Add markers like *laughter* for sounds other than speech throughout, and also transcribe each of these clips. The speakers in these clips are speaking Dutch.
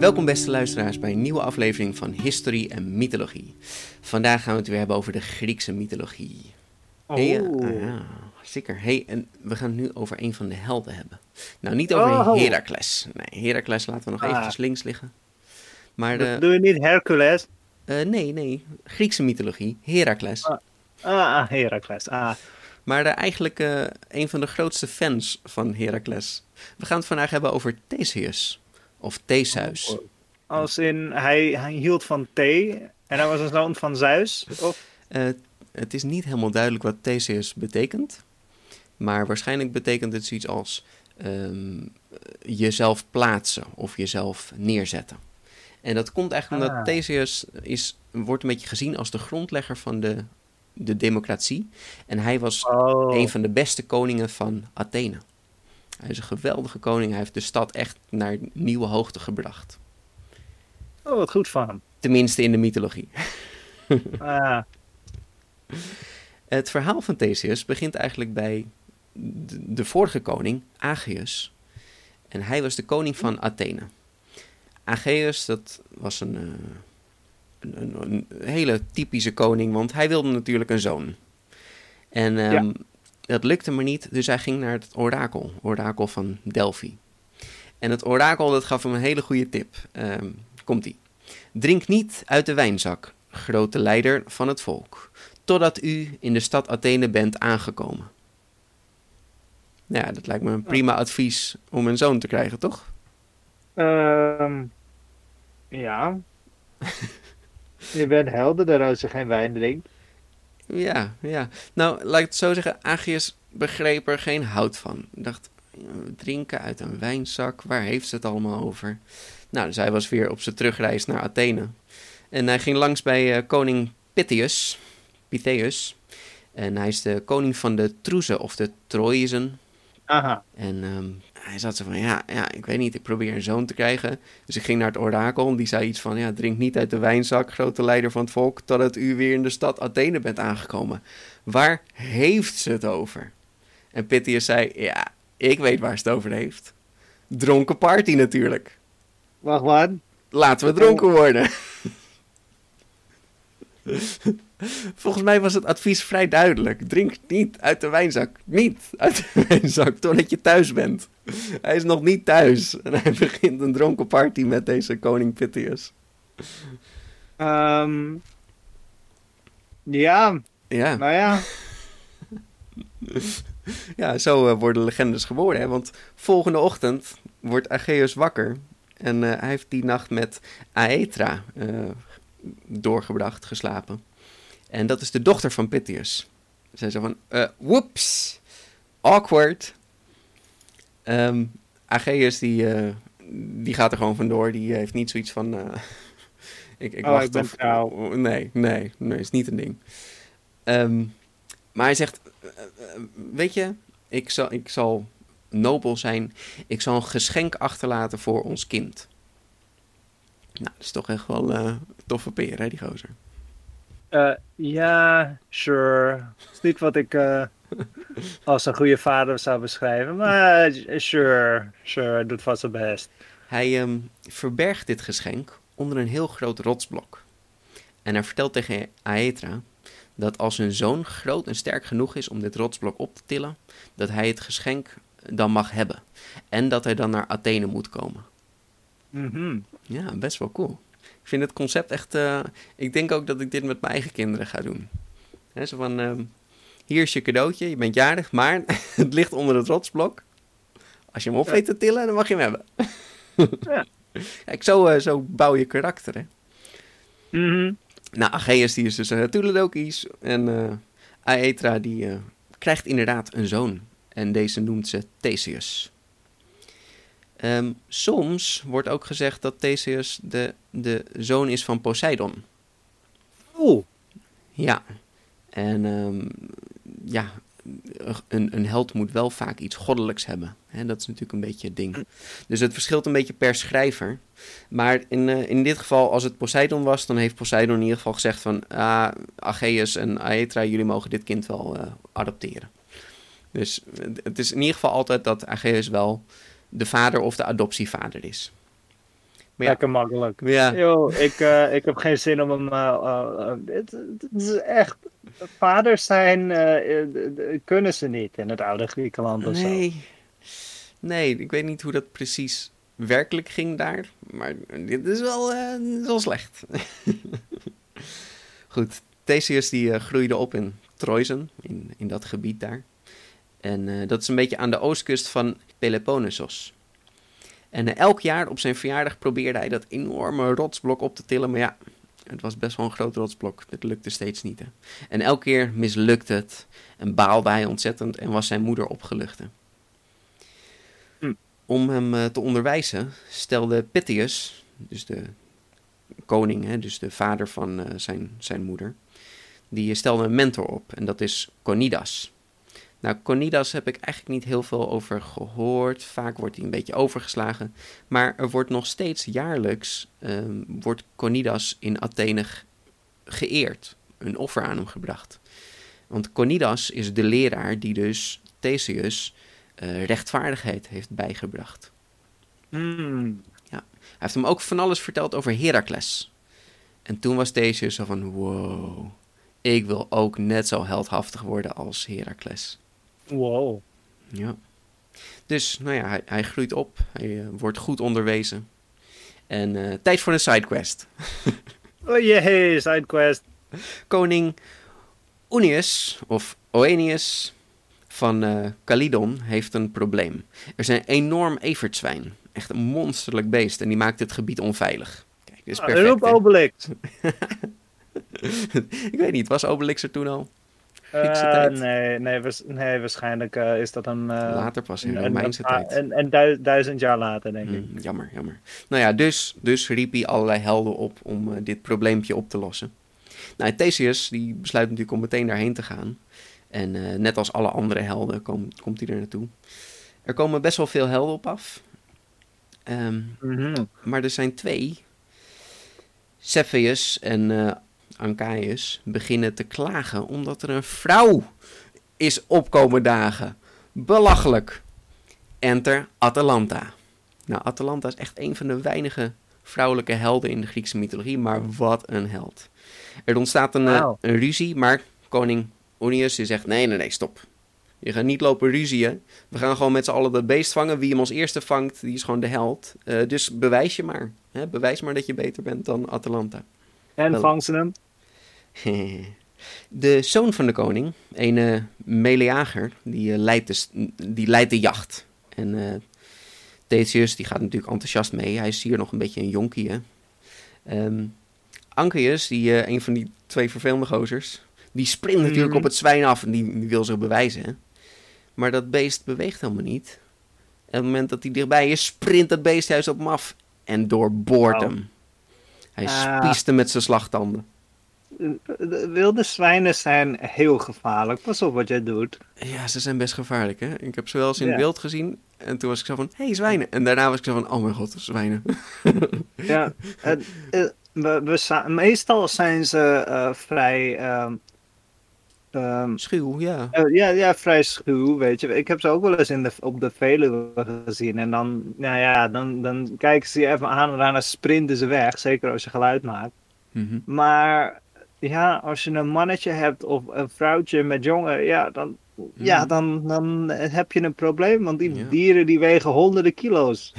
Welkom beste luisteraars bij een nieuwe aflevering van History en Mythologie. Vandaag gaan we het weer hebben over de Griekse mythologie. Oh. Hey, ja, zeker. Hey, en we gaan het nu over een van de helden hebben. Nou, niet over Oh. Heracles. Nee, Heracles laten we nog Ah. eventjes links liggen. Maar de, Doe je niet Hercules? eh, nee, nee, Griekse mythologie, Heracles. Ah. Ah, Heracles. Ah. Maar de, eigenlijk eh, een van de grootste fans van Heracles. We gaan het vandaag hebben over Theseus. Of Theseus. Als in, hij, hij hield van thee en hij was een zoon van Zeus? Of? Eh, het is niet helemaal duidelijk wat Theseus betekent. Maar waarschijnlijk betekent het zoiets als ehm, jezelf plaatsen of jezelf neerzetten. En dat komt eigenlijk omdat Ah. Theseus is, wordt een beetje gezien als de grondlegger van de, de democratie. En hij was Oh. een van de beste koningen van Athene. Hij is een geweldige koning. Hij heeft de stad echt naar nieuwe hoogte gebracht. oh, wat goed van hem. Tenminste in de mythologie. *laughs* Ah. Het verhaal van Theseus begint eigenlijk bij de, de vorige koning, Ageus. En hij was de koning van Athene. Ageus, dat was een, eh, een, een, een hele typische koning, want hij wilde natuurlijk een zoon. En ehm, Ja. Dat lukte maar niet, dus hij ging naar het orakel, orakel van Delphi. En het orakel dat gaf hem een hele goede tip. Ehm, Komt-ie. Drink niet uit de wijnzak, grote leider van het volk totdat u in de stad Athene bent aangekomen. Ja, dat lijkt me een prima advies om een zoon te krijgen, toch? Ehm, ja. *laughs* je bent helderder als je geen wijn drinkt. Ja, ja. Nou, laat ik het zo zeggen, Agius begreep er geen hout van. Dacht, drinken uit een wijnzak, waar heeft ze het allemaal over? Nou, dus hij was weer op zijn terugreis naar Athene. En hij ging langs bij eh, koning Pythius, Pythius. En hij is de koning van de Troezen, of de Troezen. Aha. En ehm, hij zat zo van, ja, ja, ik weet niet, ik probeer een zoon te krijgen. Dus ik ging naar het orakel en die zei iets van, ja, drink niet uit de wijnzak, grote leider van het volk, totdat u weer in de stad Athene bent aangekomen. Waar heeft ze het over? En Pythius zei, ja, ik weet waar ze het over heeft. Dronken party natuurlijk. Wacht, wat? Laten we dronken worden. *laughs* Volgens mij was het advies vrij duidelijk. Drink niet uit de wijnzak. Niet uit de *laughs* wijnzak totdat je thuis bent. Hij is nog niet thuis. En hij begint een dronken party met deze koning Pythius. Ehm, ja, Ja, nou ja. ja zo eh, worden legendes geboren. Hè? Want volgende ochtend wordt Aegeus wakker. En eh, hij heeft die nacht met Aetra eh, doorgebracht, geslapen. En dat is de dochter van Pythius. Zij zei van, eh whoops, awkward. Aegeus die, eh, die gaat er gewoon vandoor. Die heeft niet zoiets van, eh, *laughs* ik, ik Oh, wacht ik of... Nee, nee, nee, is niet een ding. Ehm, maar hij zegt, eh, eh, weet je, ik zal, ik zal nobel zijn. Ik zal een geschenk achterlaten voor ons kind. Nou, dat is toch echt wel eh toffe peer, hè, die gozer. Eh, ja, sure. Het is niet wat ik eh, *laughs* als een goede vader zou beschrijven. Maar eh, sure, sure, hij doet vast zijn best. Hij ehm, verbergt dit geschenk onder een heel groot rotsblok. En hij vertelt tegen Aetra dat als hun zoon groot en sterk genoeg is om dit rotsblok op te tillen, dat hij het geschenk dan mag hebben. En dat hij dan naar Athene moet komen. Mhm. Ja, best wel cool. Ik vind het concept echt... eh, ik denk ook dat ik dit met mijn eigen kinderen ga doen. Zo van, ehm, hier is je cadeautje, je bent jarig, maar *laughs* het ligt onder het rotsblok. Als je hem op weet te tillen, dan mag je hem hebben. Ja. *laughs* Kijk, zo, eh, zo bouw je karakter, hè. Mhm. Nou, Aegeus die is dus uh, Toedeledokies. En uh, Aetra die krijgt inderdaad een zoon. En deze noemt ze Theseus. Um, soms wordt ook gezegd dat Theseus de, de zoon is van Poseidon. Oeh. Ja. En um, ja, een, een held moet wel vaak iets goddelijks hebben. Hè, dat is natuurlijk een beetje het ding. Dus het verschilt een beetje per schrijver. Maar in, uh, in dit geval, als het Poseidon was, dan heeft Poseidon in ieder geval gezegd van... Ah, Aegeus en Aetra, jullie mogen dit kind wel uh, adopteren. Dus het is in ieder geval altijd dat Aegeus wel de vader of de adoptievader is. Maar ja, Lekker makkelijk. Ja. Yo, ik, uh, ik heb geen zin om hem... Het, het is echt... Vaders zijn, kunnen ze niet in het oude Griekenland of nee. zo. Nee, ik weet niet hoe dat precies werkelijk ging daar. Maar dit is wel, uh, wel slecht. *laughs* Goed, Theseus die uh, groeide op in Troizen, in, in dat gebied daar. En uh, dat is een beetje aan de oostkust van Peloponnesos. En elk jaar op zijn verjaardag probeerde hij dat enorme rotsblok op te tillen. Maar ja, het was best wel een groot rotsblok. Het lukte steeds niet. Hè. En elke keer mislukte het. En baalde hij ontzettend en was zijn moeder opgelucht. Hm. Om hem uh, te onderwijzen stelde Pythius, dus de koning, hè, dus de vader van zijn, zijn moeder, die stelde een mentor op. En dat is Conidas. Nou, Conidas heb ik eigenlijk niet heel veel over gehoord. Vaak wordt hij een beetje overgeslagen. Maar er wordt nog steeds jaarlijks um, wordt Conidas in Athene geëerd. Een offer aan hem gebracht. Want Conidas is de leraar die dus Theseus uh, rechtvaardigheid heeft bijgebracht. Mm. Ja. Hij heeft hem ook van alles verteld over Heracles. En toen was Theseus zo van, wow, ik wil ook net zo heldhaftig worden als Heracles. Wow. Ja. Dus, nou ja, hij, hij groeit op. Hij uh, wordt goed onderwezen. En uh, tijd voor een sidequest. *laughs* oh jee, sidequest. Koning Oeneus, of Oenius van uh, Calydon, heeft een probleem. Er een enorm evertzwijn. Echt een monsterlijk beest. En die maakt het gebied onveilig. Kijk, dit is perfect. Roep Obelix. *laughs* ik weet niet, was Obelix er toen al? Uh, nee, nee, nee, waarschijnlijk uh, is dat een... Uh, later pas, in de Romeinse tijd. En, en du duizend jaar later, denk ik. Mm, jammer, jammer. Nou ja, dus, dus riep hij allerlei helden op om dit probleempje op te lossen. Nou, Theseus die besluit natuurlijk om meteen daarheen te gaan. En net als alle andere helden kom, komt hij er naartoe. Er komen best wel veel helden op af. Um, mm -hmm. Maar er zijn twee. Cepheus en Ancaeus beginnen te klagen omdat er een vrouw is opkomen dagen. Belachelijk. Enter Atalanta. Nou, Atalanta is echt een van de weinige vrouwelijke helden in de Griekse mythologie, maar wat een held. Er ontstaat een, Wow. een ruzie, maar koning Onius die zegt: nee, nee, nee, stop. Je gaat niet lopen ruzieën. We gaan gewoon met z'n allen dat beest vangen. Wie hem als eerste vangt, die is gewoon de held. Uh, dus bewijs je maar. Hè? Bewijs maar dat je beter bent dan Atalanta. En Wel. vang ze hem? De zoon van de koning, een uh, Meleager, die, uh, leidt de, die leidt de jacht. En uh, Theseus die gaat natuurlijk enthousiast mee. Hij is hier nog een beetje een jonkie. Hè? Um, Ancaeus, die, een van die twee vervelende gozers, die sprint natuurlijk Mhm. op het zwijn af en die, die wil zich bewijzen. Hè? Maar dat beest beweegt helemaal niet. En op het moment dat hij dichtbij is, sprint dat beest juist op hem af en doorboort hem. Hij Ah. spiest hem met zijn slagtanden. De wilde zwijnen zijn heel gevaarlijk. Pas op wat jij doet. Ja, ze zijn best gevaarlijk, hè? Ik heb ze wel eens in het Ja. wild gezien. En toen was ik zo van, hé, hey, zwijnen. En daarna was ik zo van, oh mijn god, zwijnen. *laughs* Ja, het- eh, we, meestal zijn ze eh, vrij. ehm, Schuw, ja. eh, ja, ja, vrij schuw, weet je. Ik heb ze ook wel eens in de, op de Veluwe gezien. En dan, nou ja, dan, dan kijken ze je even aan en daarna sprinten ze weg. Zeker als je geluid maakt. Mhm. Maar ja, als je een mannetje hebt of een vrouwtje met jongen, ja, dan, ja, Mhm. dan, dan heb je een probleem. Want die Ja. dieren die wegen honderden kilo's.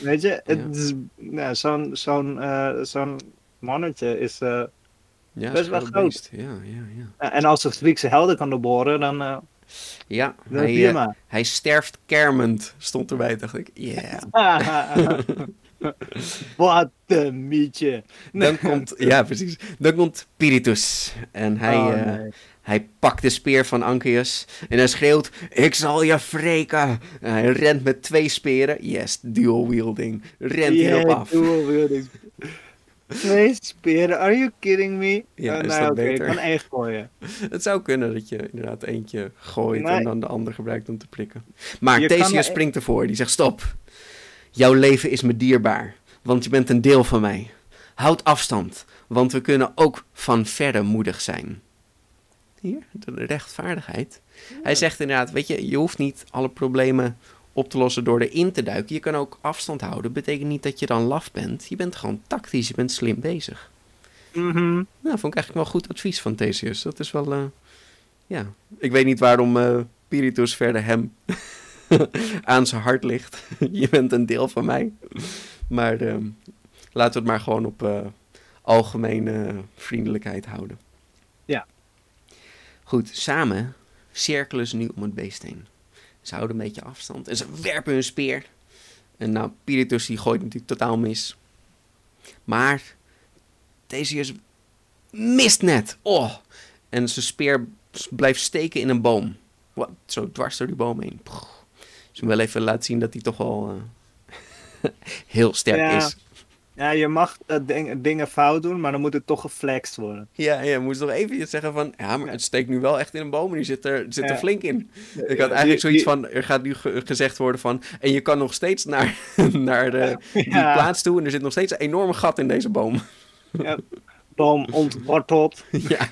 Weet je, Ja. zo'n zo'n eh, zo'n mannetje is... eh, ja best wel groot. beest. Ja, ja, ja. en als ze Griekse helden kan doorboren, dan, eh Ja, dan hij, hij sterft kermend, stond erbij, dacht ik. Yeah. *laughs* *laughs* Wat een mietje. Dan komt, ja precies, dan komt Piritus. En hij, Oh, eh, hij pakt de speer van Ankeus en hij schreeuwt, ik zal je wreken. En hij rent met twee speren, yes, dual wielding, rent hierop af. dual wielding. Twee speren, are you kidding me? Ja, Eh, is nee, dat oké, ik beter? kan één gooien. Het zou kunnen dat je inderdaad eentje gooit en dan de ander gebruikt om te prikken. Maar Je Theseus springt ervoor, die zegt stop. Jouw leven is me dierbaar, want je bent een deel van mij. Houd afstand, want we kunnen ook van verre moedig zijn. Hier, de rechtvaardigheid. Hij zegt inderdaad, weet je, je hoeft niet alle problemen op te lossen door erin te duiken. Je kan ook afstand houden. Betekent niet dat je dan laf bent. Je bent gewoon tactisch, je bent slim bezig. Mhm. Nou, vond ik eigenlijk wel goed advies van Theseus. Dat is wel, eh, ja. Ik weet niet waarom eh Piritus verder hem *laughs* aan zijn hart ligt. *laughs* je bent een deel van mij. Maar ehm, laten we het maar gewoon op eh, algemene vriendelijkheid houden. Ja. Goed, samen cirkelen ze nu om het beest heen. Ze houden een beetje afstand en ze werpen hun speer. En nou, Piritus die gooit natuurlijk totaal mis. Maar Theseus mist net. Oh. En zijn speer blijft steken in een boom. Wat? Zo dwars door die boom heen. Pff. Dus wil even laten zien dat hij toch wel eh, *laughs* heel sterk Ja. is. Ja, je mag eh, ding- dingen fout doen, maar dan moet het toch geflext worden. Ja, ja, moest nog even zeggen van... Ja, maar het steekt nu wel echt in een boom en die zit er, zit er Ja. flink in. Ik had Ja, eigenlijk die- zoiets die- van... Er gaat nu ge- gezegd worden van... En je kan nog steeds naar, *laughs* naar de, die Ja. plaats toe... En er zit nog steeds een enorme gat in deze boom. Boom ontworteld. *laughs* ja,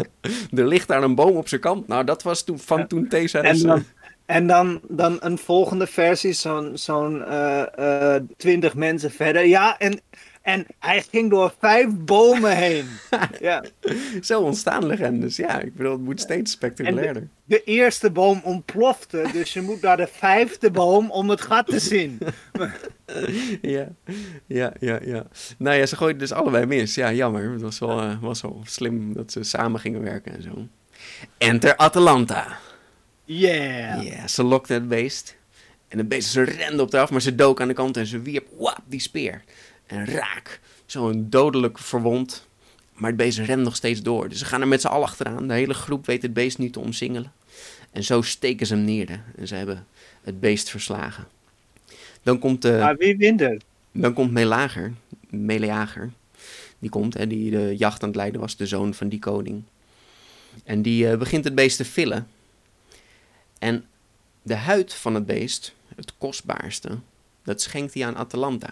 er ligt daar een boom op zijn kant. Nou, dat was toen, van Ja. toen Theseus... En dan, en dan, dan een volgende versie, zo'n zo'n eh, eh, twintig mensen verder. Ja, en, en hij ging door vijf bomen heen. *laughs* ja. Zo ontstaan legendes. Ja, ik bedoel, het moet steeds spectaculairder. De eerste boom ontplofte, dus je moet naar de vijfde boom om het gat te zien. *laughs* Ja, ja, ja, ja. Nou ja, ze gooiden dus allebei mis. Ja, jammer. Het was wel, eh, was wel slim dat ze samen gingen werken en zo. Enter Atalanta. Yeah. Ja, ze lokte het beest. En het beest, ze rende op de af, maar ze dook aan de kant en ze wierp wap, die speer. En raak. Zo'n dodelijk verwond. Maar het beest rent nog steeds door. Dus ze gaan er met z'n allen achteraan. De hele groep weet het beest nu te omsingelen. En zo steken ze hem neer. En ze hebben het beest verslagen. Dan komt de... Maar wie wint er? Dan komt Melager, Meleager, die komt, hè, die de jacht aan het leiden was, de zoon van die koning. En die eh, begint het beest te villen. En de huid van het beest, het kostbaarste, dat schenkt hij aan Atalanta.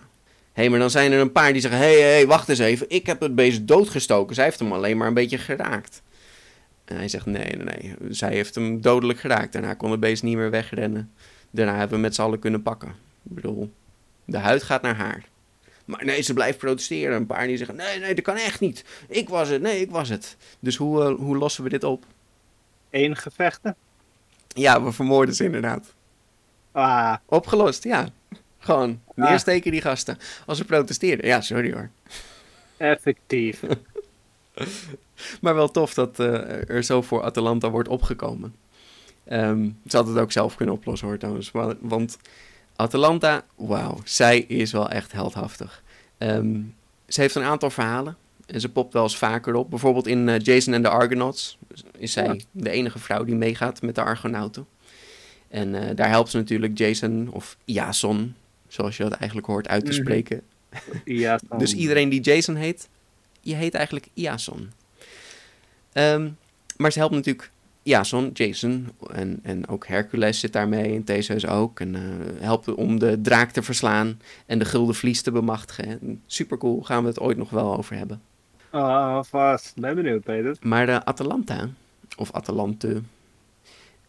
Hé, hey, maar dan zijn er een paar die zeggen, hé, hey, hey, wacht eens even, ik heb het beest doodgestoken, zij heeft hem alleen maar een beetje geraakt. En hij zegt, nee, nee, nee, zij heeft hem dodelijk geraakt. Daarna kon het beest niet meer wegrennen. Daarna hebben we met z'n allen kunnen pakken. Ik bedoel, de huid gaat naar haar. Maar nee, ze blijft protesteren. Een paar die zeggen: nee, nee, dat kan echt niet. Ik was het, nee, ik was het. Dus hoe, eh, hoe lossen we dit op? Eén gevechten? Ja, we vermoorden ze inderdaad. Ah, Opgelost, ja. Gewoon Ah. neersteken die gasten. Als ze protesteerden. Ja, sorry hoor. effectief. *laughs* Maar wel tof dat eh, er zo voor Atalanta wordt opgekomen. Ehm, ze had het ook zelf kunnen oplossen hoor trouwens. wa- Want Atalanta, wauw, zij is wel echt heldhaftig. Ehm, ze heeft een aantal verhalen. En ze popt wel eens vaker op. Bijvoorbeeld in eh, Jason en de Argonauts is zij Ja. de enige vrouw die meegaat met de Argonauten. En eh, daar helpt ze natuurlijk Jason of Jason, zoals je dat eigenlijk hoort uit te Mhm. spreken. *laughs* Dus iedereen die Jason heet, je heet eigenlijk Jason. Ehm, maar ze helpt natuurlijk Jason, Jason en, en ook Hercules zit daarmee en Theseus ook. En eh, helpt om de draak te verslaan en de gulden vlies te bemachtigen. Super cool, gaan we het ooit nog wel over hebben. Ah, vast. Ben benieuwd, Peter. Maar de Atalanta, of Atalante,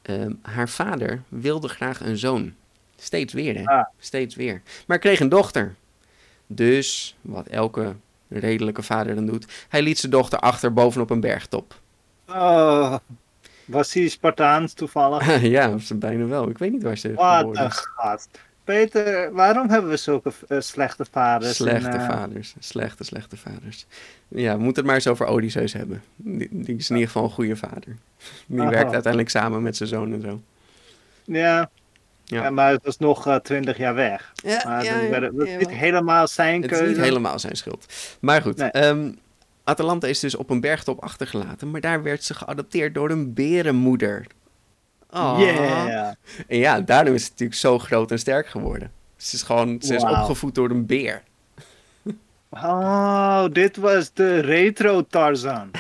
ehm, haar vader wilde graag een zoon. Steeds weer, hè? Ah. Steeds weer. Maar kreeg een dochter. Dus, wat elke redelijke vader dan doet, hij liet zijn dochter achter bovenop een bergtop. Oh, was hij Spartaans toevallig? *laughs* ja, bijna wel. Ik weet niet waar ze Wat geboren een is. gast. Peter, waarom hebben we zulke eh, slechte vaders? Slechte in, eh, vaders. Slechte, slechte vaders. Ja, we moeten het maar eens over Odysseus hebben. Die, die is in ieder geval een goede vader. Die Aha. werkt uiteindelijk samen met zijn zoon en zo. Ja, Ja. Ja, maar het was nog eh, twintig jaar weg. Ja, Maar ja, dat, dat is niet helemaal zijn Het is keuze. niet helemaal zijn schuld. Maar goed, Nee. ehm, Atalanta is dus op een bergtop achtergelaten, maar daar werd ze geadopteerd door een berenmoeder. Oh. Yeah. En ja, daarom is ze natuurlijk zo groot en sterk geworden. Ze is gewoon, ze is opgevoed door een beer. *laughs* Oh, dit was de retro Tarzan.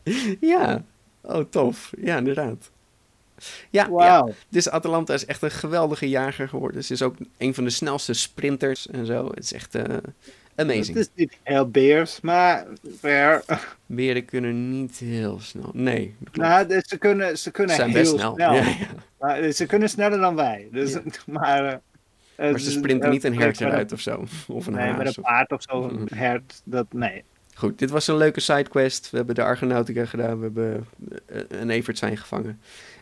*laughs* Ja, oh tof. Ja, inderdaad. Ja, ja, Wauw. dus Atalanta is echt een geweldige jager geworden. Ze is ook een van de snelste sprinters en zo. Het is echt eh, amazing. Het is niet heel beers, maar. *laughs* Beren kunnen niet heel snel. Nee. Nou, dus ze kunnen, ze kunnen zijn heel best snel. Ja, ja. Maar ze kunnen sneller dan wij. Dus, Ja. *laughs* maar, eh, Maar ze sprinten niet een hert eruit of zo. *laughs* Of een Nee, haas met een paard of zo, Mhm. een hert, dat, nee. Goed, dit was een leuke sidequest. We hebben de Argonautica gedaan. We hebben eh, een Evertzwijn gevangen.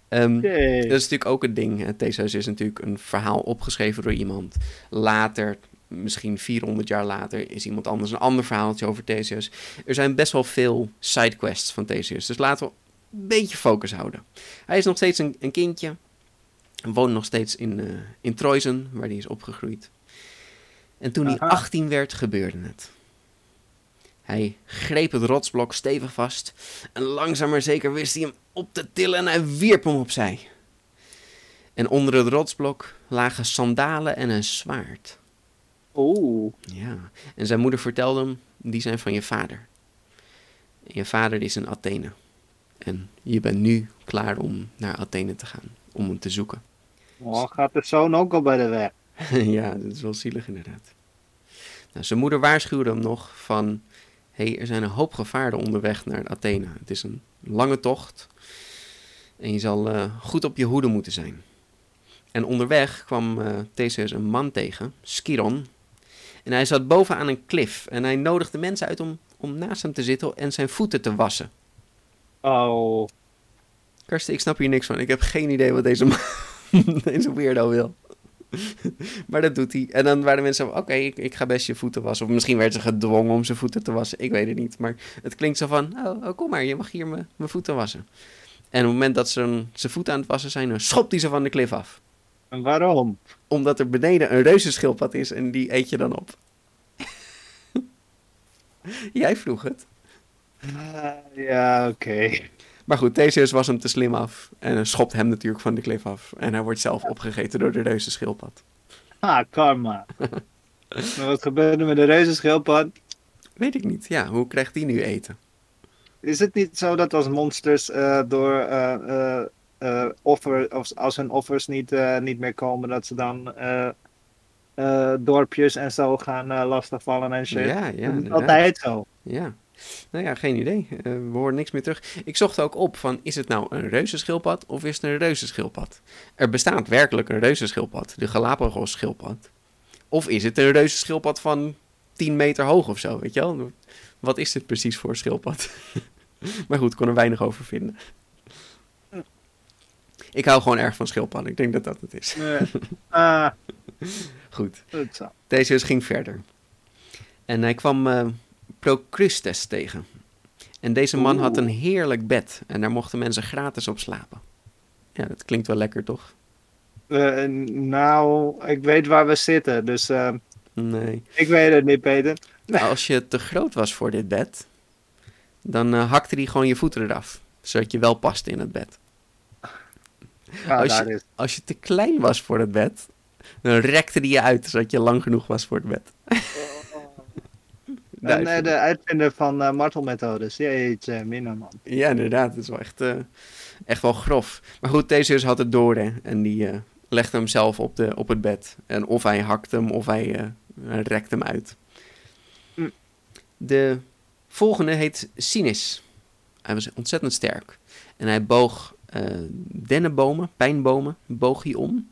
Ehm. Dat is natuurlijk ook het ding. Theseus is natuurlijk een verhaal opgeschreven door iemand. Later, misschien 400 jaar later, is iemand anders een ander verhaaltje over Theseus. Er zijn best wel veel sidequests van Theseus. Dus laten we een beetje focus houden. Hij is nog steeds een, een kindje. Woont nog steeds in, eh in Troizen, waar hij is opgegroeid. En toen hij Aha. 18 werd, gebeurde het. Hij greep het rotsblok stevig vast. En langzaam maar zeker wist hij hem op te tillen en hij wierp hem opzij. En onder het rotsblok lagen sandalen en een zwaard. Oeh. Ja, en zijn moeder vertelde hem, die zijn van je vader. En je vader is in Athene. En je bent nu klaar om naar Athene te gaan, om hem te zoeken. Oh, gaat de zoon ook al bij de weg? *laughs* ja, dat is wel zielig inderdaad. Nou, zijn moeder waarschuwde hem nog van... hé, hey, er zijn een hoop gevaren onderweg naar Athene. Het is een lange tocht. En je zal eh, goed op je hoede moeten zijn. En onderweg kwam eh Theseus een man tegen, Skiron. En hij zat bovenaan een klif. En hij nodigde mensen uit om, om naast hem te zitten en zijn voeten te wassen. Oh. Karsten, ik snap hier niks van. Ik heb geen idee wat deze, *laughs* deze weirdo wil. maar dat doet hij. En dan waren de mensen van, oké, ik, ik ga best je voeten wassen. Of misschien werd ze gedwongen om zijn voeten te wassen. Ik weet het niet. Maar het klinkt zo van, oh, oh, kom maar, je mag hier mijn voeten wassen. En op het moment dat ze zijn voeten aan het wassen zijn, dan schopt hij ze van de klif af. En waarom? Omdat er beneden een reuzenschildpad is en die eet je dan op. *laughs* Jij vroeg het. Ah, ja, oké. Maar goed, Theseus was hem te slim af. En schopt hem natuurlijk van de klif af. En hij wordt zelf opgegeten door de reuzenschildpad. Ah, karma. *laughs* maar wat gebeurde met de reuzenschildpad? Weet ik niet. Ja, hoe krijgt die nu eten? Is het niet zo dat als monsters eh, door eh, eh, offer, of als hun offers niet, eh, niet meer komen, dat ze dan eh, dorpjes en zo gaan lastigvallen en shit? Ja, ja, dat is inderdaad. altijd zo. Ja. Nou ja, geen idee. We horen niks meer terug. Ik zocht ook op van, is het nou een reuzenschildpad of is het een reuzenschildpad? Er bestaat werkelijk een reuzenschildpad, de Galapagos schildpad. Of is het een reuzenschildpad van 10 meter hoog of zo, weet je wel? Wat is dit precies voor schildpad? *laughs* maar goed, ik kon er weinig over vinden. Ik hou gewoon erg van schildpadden. Ik denk dat dat het is. *laughs* Ah, Goed. zo. Theseus ging verder. En hij kwam eh Procrustes tegen. En deze man had een heerlijk bed. En daar mochten mensen gratis op slapen. Ja, dat klinkt wel lekker, toch? Eh, nou, ik weet waar we zitten, dus eh, Nee. ik weet het niet, Peter. Als je te groot was voor dit bed, dan eh, hakte hij gewoon je voeten eraf. Zodat je wel paste in het bed. Als je-. Als je te klein was voor het bed, dan rekte hij je uit, zodat je lang genoeg was voor het bed. *laughs* En, eh, de uitvinder van eh, martelmethodes, jeetje, mina man. Ja, inderdaad. Het is wel echt, eh, echt wel grof. Maar goed, Theseus had het door, hè. En die eh, legde hem zelf op, de, op het bed. En of hij hakte hem, of hij eh, rekte hem uit. Hm. De volgende heet Sinus. Hij was ontzettend sterk. En hij boog eh, dennenbomen, pijnbomen, boog hij om.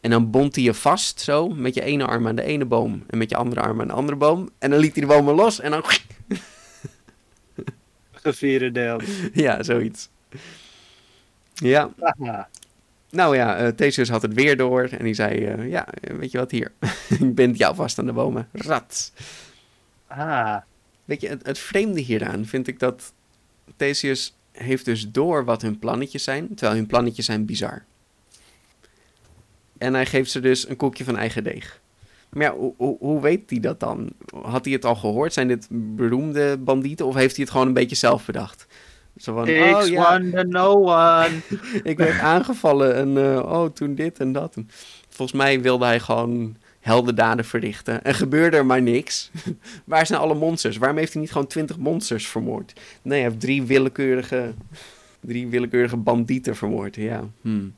En dan bond hij je vast, zo, met je ene arm aan de ene boom. En met je andere arm aan de andere boom. En dan liet hij de bomen los en dan... *laughs* Gevierde deel. Ja, zoiets. Ja, nou ja, eh, Theseus had het weer door en die zei, eh, ja, weet je wat, hier, *laughs* ik bind jou vast aan de bomen, rat. ah, Weet je, het, het vreemde hieraan vind ik dat Theseus heeft dus door wat hun plannetjes zijn, terwijl hun plannetjes zijn bizar. En hij geeft ze dus een koekje van eigen deeg. Maar ja, hoe, hoe, hoe weet hij dat dan? Had hij het al gehoord? Zijn dit beroemde bandieten? Of heeft hij het gewoon een beetje zelf bedacht? Zo van, oh ja, one no one. *laughs* ik werd aangevallen en eh, oh, toen dit en dat. En volgens mij wilde hij gewoon heldendaden verrichten. En gebeurde er maar niks. *laughs* Waar zijn alle monsters? Waarom heeft hij niet gewoon twintig monsters vermoord? Nee, hij heeft drie willekeurige, drie willekeurige bandieten vermoord. Ja. Hmm.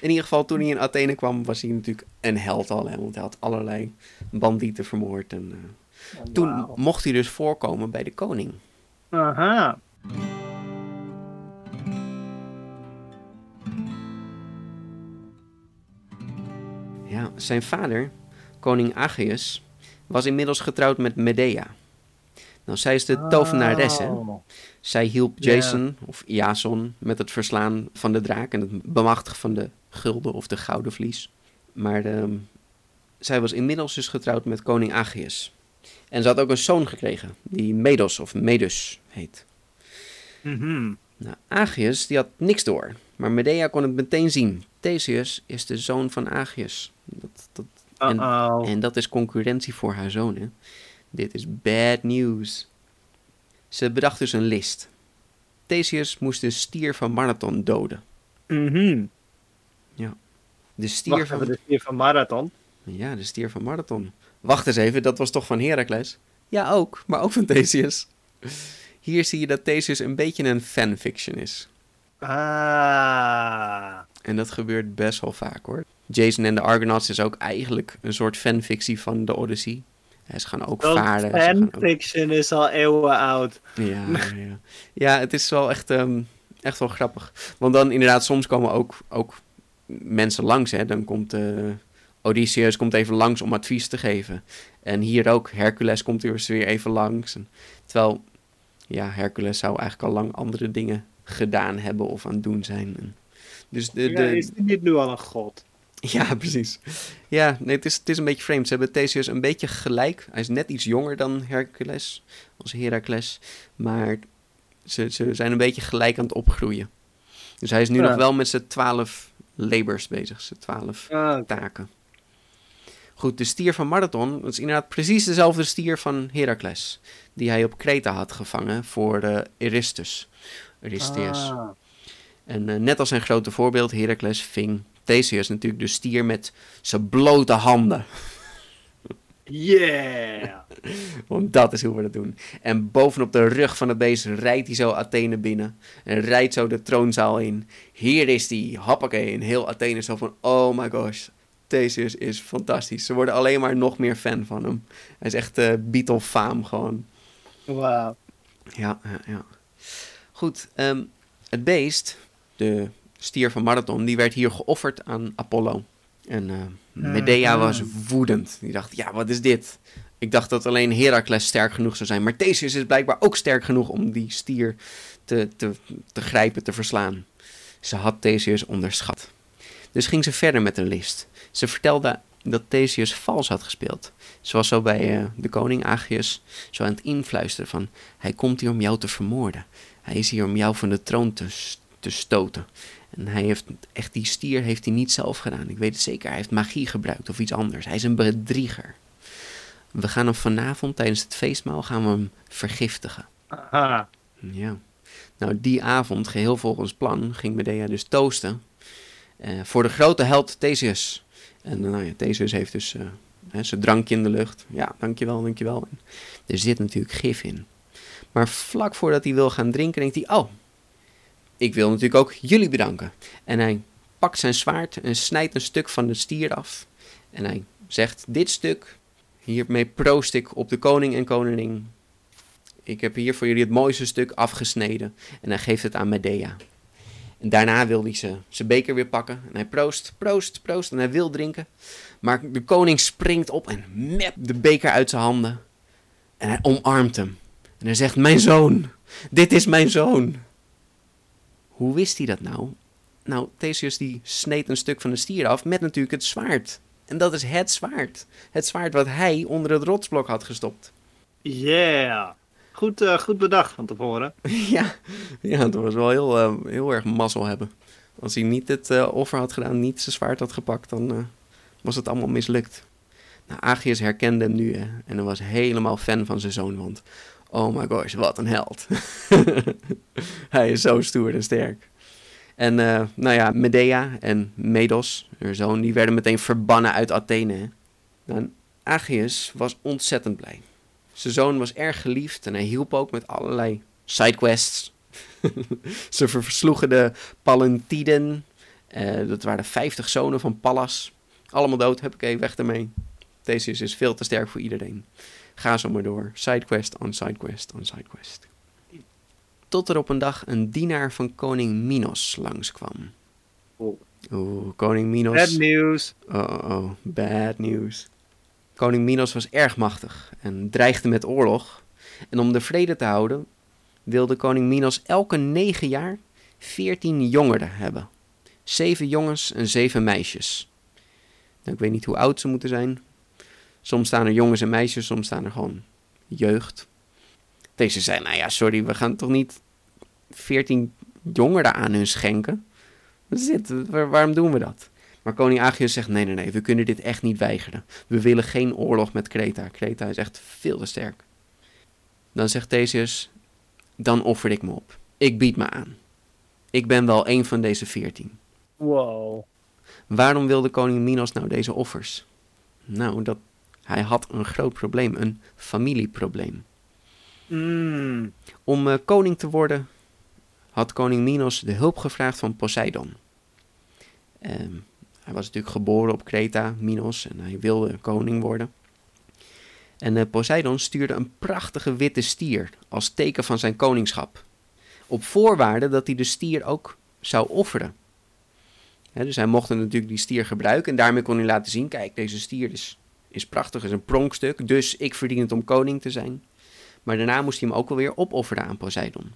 In ieder geval, toen hij in Athene kwam, was hij natuurlijk een held al. Hè, want hij had allerlei bandieten vermoord. En, eh, toen Wauw. mocht hij dus voorkomen bij de koning. Aha. Zijn vader, koning Aegeus, was inmiddels getrouwd met Medea. Nou, zij is de tovenares, hè. Oh. Zij hielp Ja. Jason, of Jason, met het verslaan van de draak en het bemachtigen van de gulden of de gouden vlies. Maar ehm, zij was inmiddels dus getrouwd met koning Aegeus. En ze had ook een zoon gekregen, die Medos of Medus heet. Mhm. Nou, Aegeus die had niks door, maar Medea kon het meteen zien. Theseus is de zoon van Aegeus. Dat, dat, en, en dat is concurrentie voor haar zoon. Hè? Dit is bad news. Ze bedacht dus een list. Theseus moest de stier van Marathon doden. Mhm. De stier Wacht van... de stier van Marathon. Ja, de stier van Marathon. Wacht eens even, dat was toch van Heracles? Ja, ook, maar ook van Theseus. Hier zie je dat Theseus een beetje een fanfiction is. Ah. En dat gebeurt best wel vaak hoor. Jason en de Argonauts is ook eigenlijk een soort fanfictie van de Odyssey. Ja, Ze gaan ook Dat varen. ook- fanfiction is al eeuwen oud. Ja, ja. ja, het is wel echt, ehm, echt wel grappig. Want dan inderdaad, soms komen ook, ook mensen langs. Hè. Dan komt eh, Odysseus komt even langs om advies te geven. En hier ook, Hercules komt weer even langs. En, terwijl, ja, Hercules zou eigenlijk al lang andere dingen gedaan hebben of aan het doen zijn. En, dus de, Ja, de, is die niet nu al een god? *laughs* ja, precies. Ja, nee, het is, het is een beetje vreemd. Ze hebben Theseus een beetje gelijk. Hij is net iets jonger dan Hercules, als Heracles. Maar ze, ze zijn een beetje gelijk aan het opgroeien. Dus hij is nu Ja. nog wel met zijn twaalf labors bezig, zijn twaalf Ah, taken. Goed, de stier van Marathon, dat is inderdaad precies dezelfde stier van Heracles. Die hij op Kreta had gevangen voor eh Eurystheus. Eurystheus. ah. En eh, net als zijn grote voorbeeld, Heracles ving Theseus natuurlijk de stier met zijn blote handen. Yeah! *laughs* Want dat is hoe we dat doen. En bovenop de rug van het beest rijdt hij zo Athene binnen. En rijdt zo de troonzaal in. Hier is hij, hoppakee. En heel Athene zo van, oh my gosh. Theseus is fantastisch. Ze worden alleen maar nog meer fan van hem. Hij is echt eh Beatle-faam gewoon. Wauw. Ja, ja, ja. Goed, ehm, het beest, de stier van Marathon, die werd hier geofferd aan Apollo. En eh, Medea was woedend. Die dacht, ja, wat is dit? Ik dacht dat alleen Heracles sterk genoeg zou zijn. Maar Theseus is blijkbaar ook sterk genoeg om die stier te, te, te grijpen, te verslaan. Ze had Theseus onderschat. Dus ging ze verder met een list. Ze vertelde dat Theseus vals had gespeeld. Ze was zo bij eh, de koning Aegeus zo aan het influisteren van... Hij komt hier om jou te vermoorden. Hij is hier om jou van de troon te, te stoten. En hij heeft echt die stier heeft hij niet zelf gedaan. Ik weet het zeker. Hij heeft magie gebruikt of iets anders. Hij is een bedrieger. We gaan hem vanavond tijdens het feestmaal gaan we hem vergiftigen. Aha. Ja. Nou, die avond, geheel volgens plan, ging Medea dus toosten eh, voor de grote held Theseus. En eh, nou ja, Theseus heeft dus eh, hè, zijn drankje in de lucht. Ja, dankjewel, dankjewel. En er zit natuurlijk gif in. Maar vlak voordat hij wil gaan drinken, denkt hij, oh, ik wil natuurlijk ook jullie bedanken. En hij pakt zijn zwaard en snijdt een stuk van de stier af. En hij zegt, dit stuk, hiermee proost ik op de koning en koningin ik heb hier voor jullie het mooiste stuk afgesneden. En hij geeft het aan Medea. En daarna wil hij zijn beker weer pakken. En hij proost, proost, proost. En hij wil drinken. Maar de koning springt op en mept de beker uit zijn handen. En hij omarmt hem. En hij zegt, mijn zoon, dit is mijn zoon. Hoe wist hij dat nou? Nou, Theseus die sneed een stuk van de stier af met natuurlijk het zwaard. En dat is het zwaard. Het zwaard wat hij onder het rotsblok had gestopt. Yeah. Goed, eh, goed bedacht van tevoren. *laughs* Ja, ja, dat was wel heel, eh, heel erg mazzel hebben. Als hij niet het uh, offer had gedaan, niet zijn zwaard had gepakt, dan was het allemaal mislukt. Nou, Agius herkende hem nu hè, en hij was helemaal fan van zijn zoon, want oh my gosh, wat een held. *laughs* hij is zo stoer en sterk. En uh, nou ja, Medea en Medos, haar zoon, die werden meteen verbannen uit Athene. Agius was ontzettend blij. Zijn zoon was erg geliefd en hij hielp ook met allerlei sidequests. *laughs* Ze versloegen de Palantiden. Uh, dat waren vijftig zonen van Pallas. Allemaal dood, heb ik even weg ermee. Deze is veel te sterk voor iedereen. Ga zo maar door. Sidequest on sidequest on sidequest. Tot er op een dag een dienaar van koning Minos langskwam. Oh. Oeh, koning Minos. Bad news. Oh, oh, oh, bad news. Koning Minos was erg machtig en dreigde met oorlog. En om de vrede te houden, wilde koning Minos elke negen jaar veertien jongeren hebben. Zeven jongens en zeven meisjes. Nou, ik weet niet hoe oud ze moeten zijn. Soms staan er jongens en meisjes, soms staan er gewoon jeugd. Deze zei, nou ja, sorry, we gaan toch niet veertien jongeren aan hun schenken? Zit, waarom doen we dat? Maar koning Agius zegt, nee, nee, nee, we kunnen dit echt niet weigeren. We willen geen oorlog met Kreta. Kreta is echt veel te sterk. Dan zegt Theseus, dan offer ik me op. Ik bied me aan. Ik ben wel een van deze veertien. Wow. Waarom wilde koning Minos nou deze offers? Nou, dat, hij had een groot probleem, een familieprobleem. Mm. Om uh, koning te worden had koning Minos de hulp gevraagd van Poseidon. Um, hij was natuurlijk geboren op Kreta, Minos, en hij wilde koning worden. En uh, Poseidon stuurde een prachtige witte stier als teken van zijn koningschap. Op voorwaarde dat hij de stier ook zou offeren. dus hij mocht natuurlijk die stier gebruiken en daarmee kon hij laten zien: kijk, deze stier is, is prachtig, is een pronkstuk, dus ik verdien het om koning te zijn. Maar daarna moest hij hem ook wel weer opofferen aan Poseidon.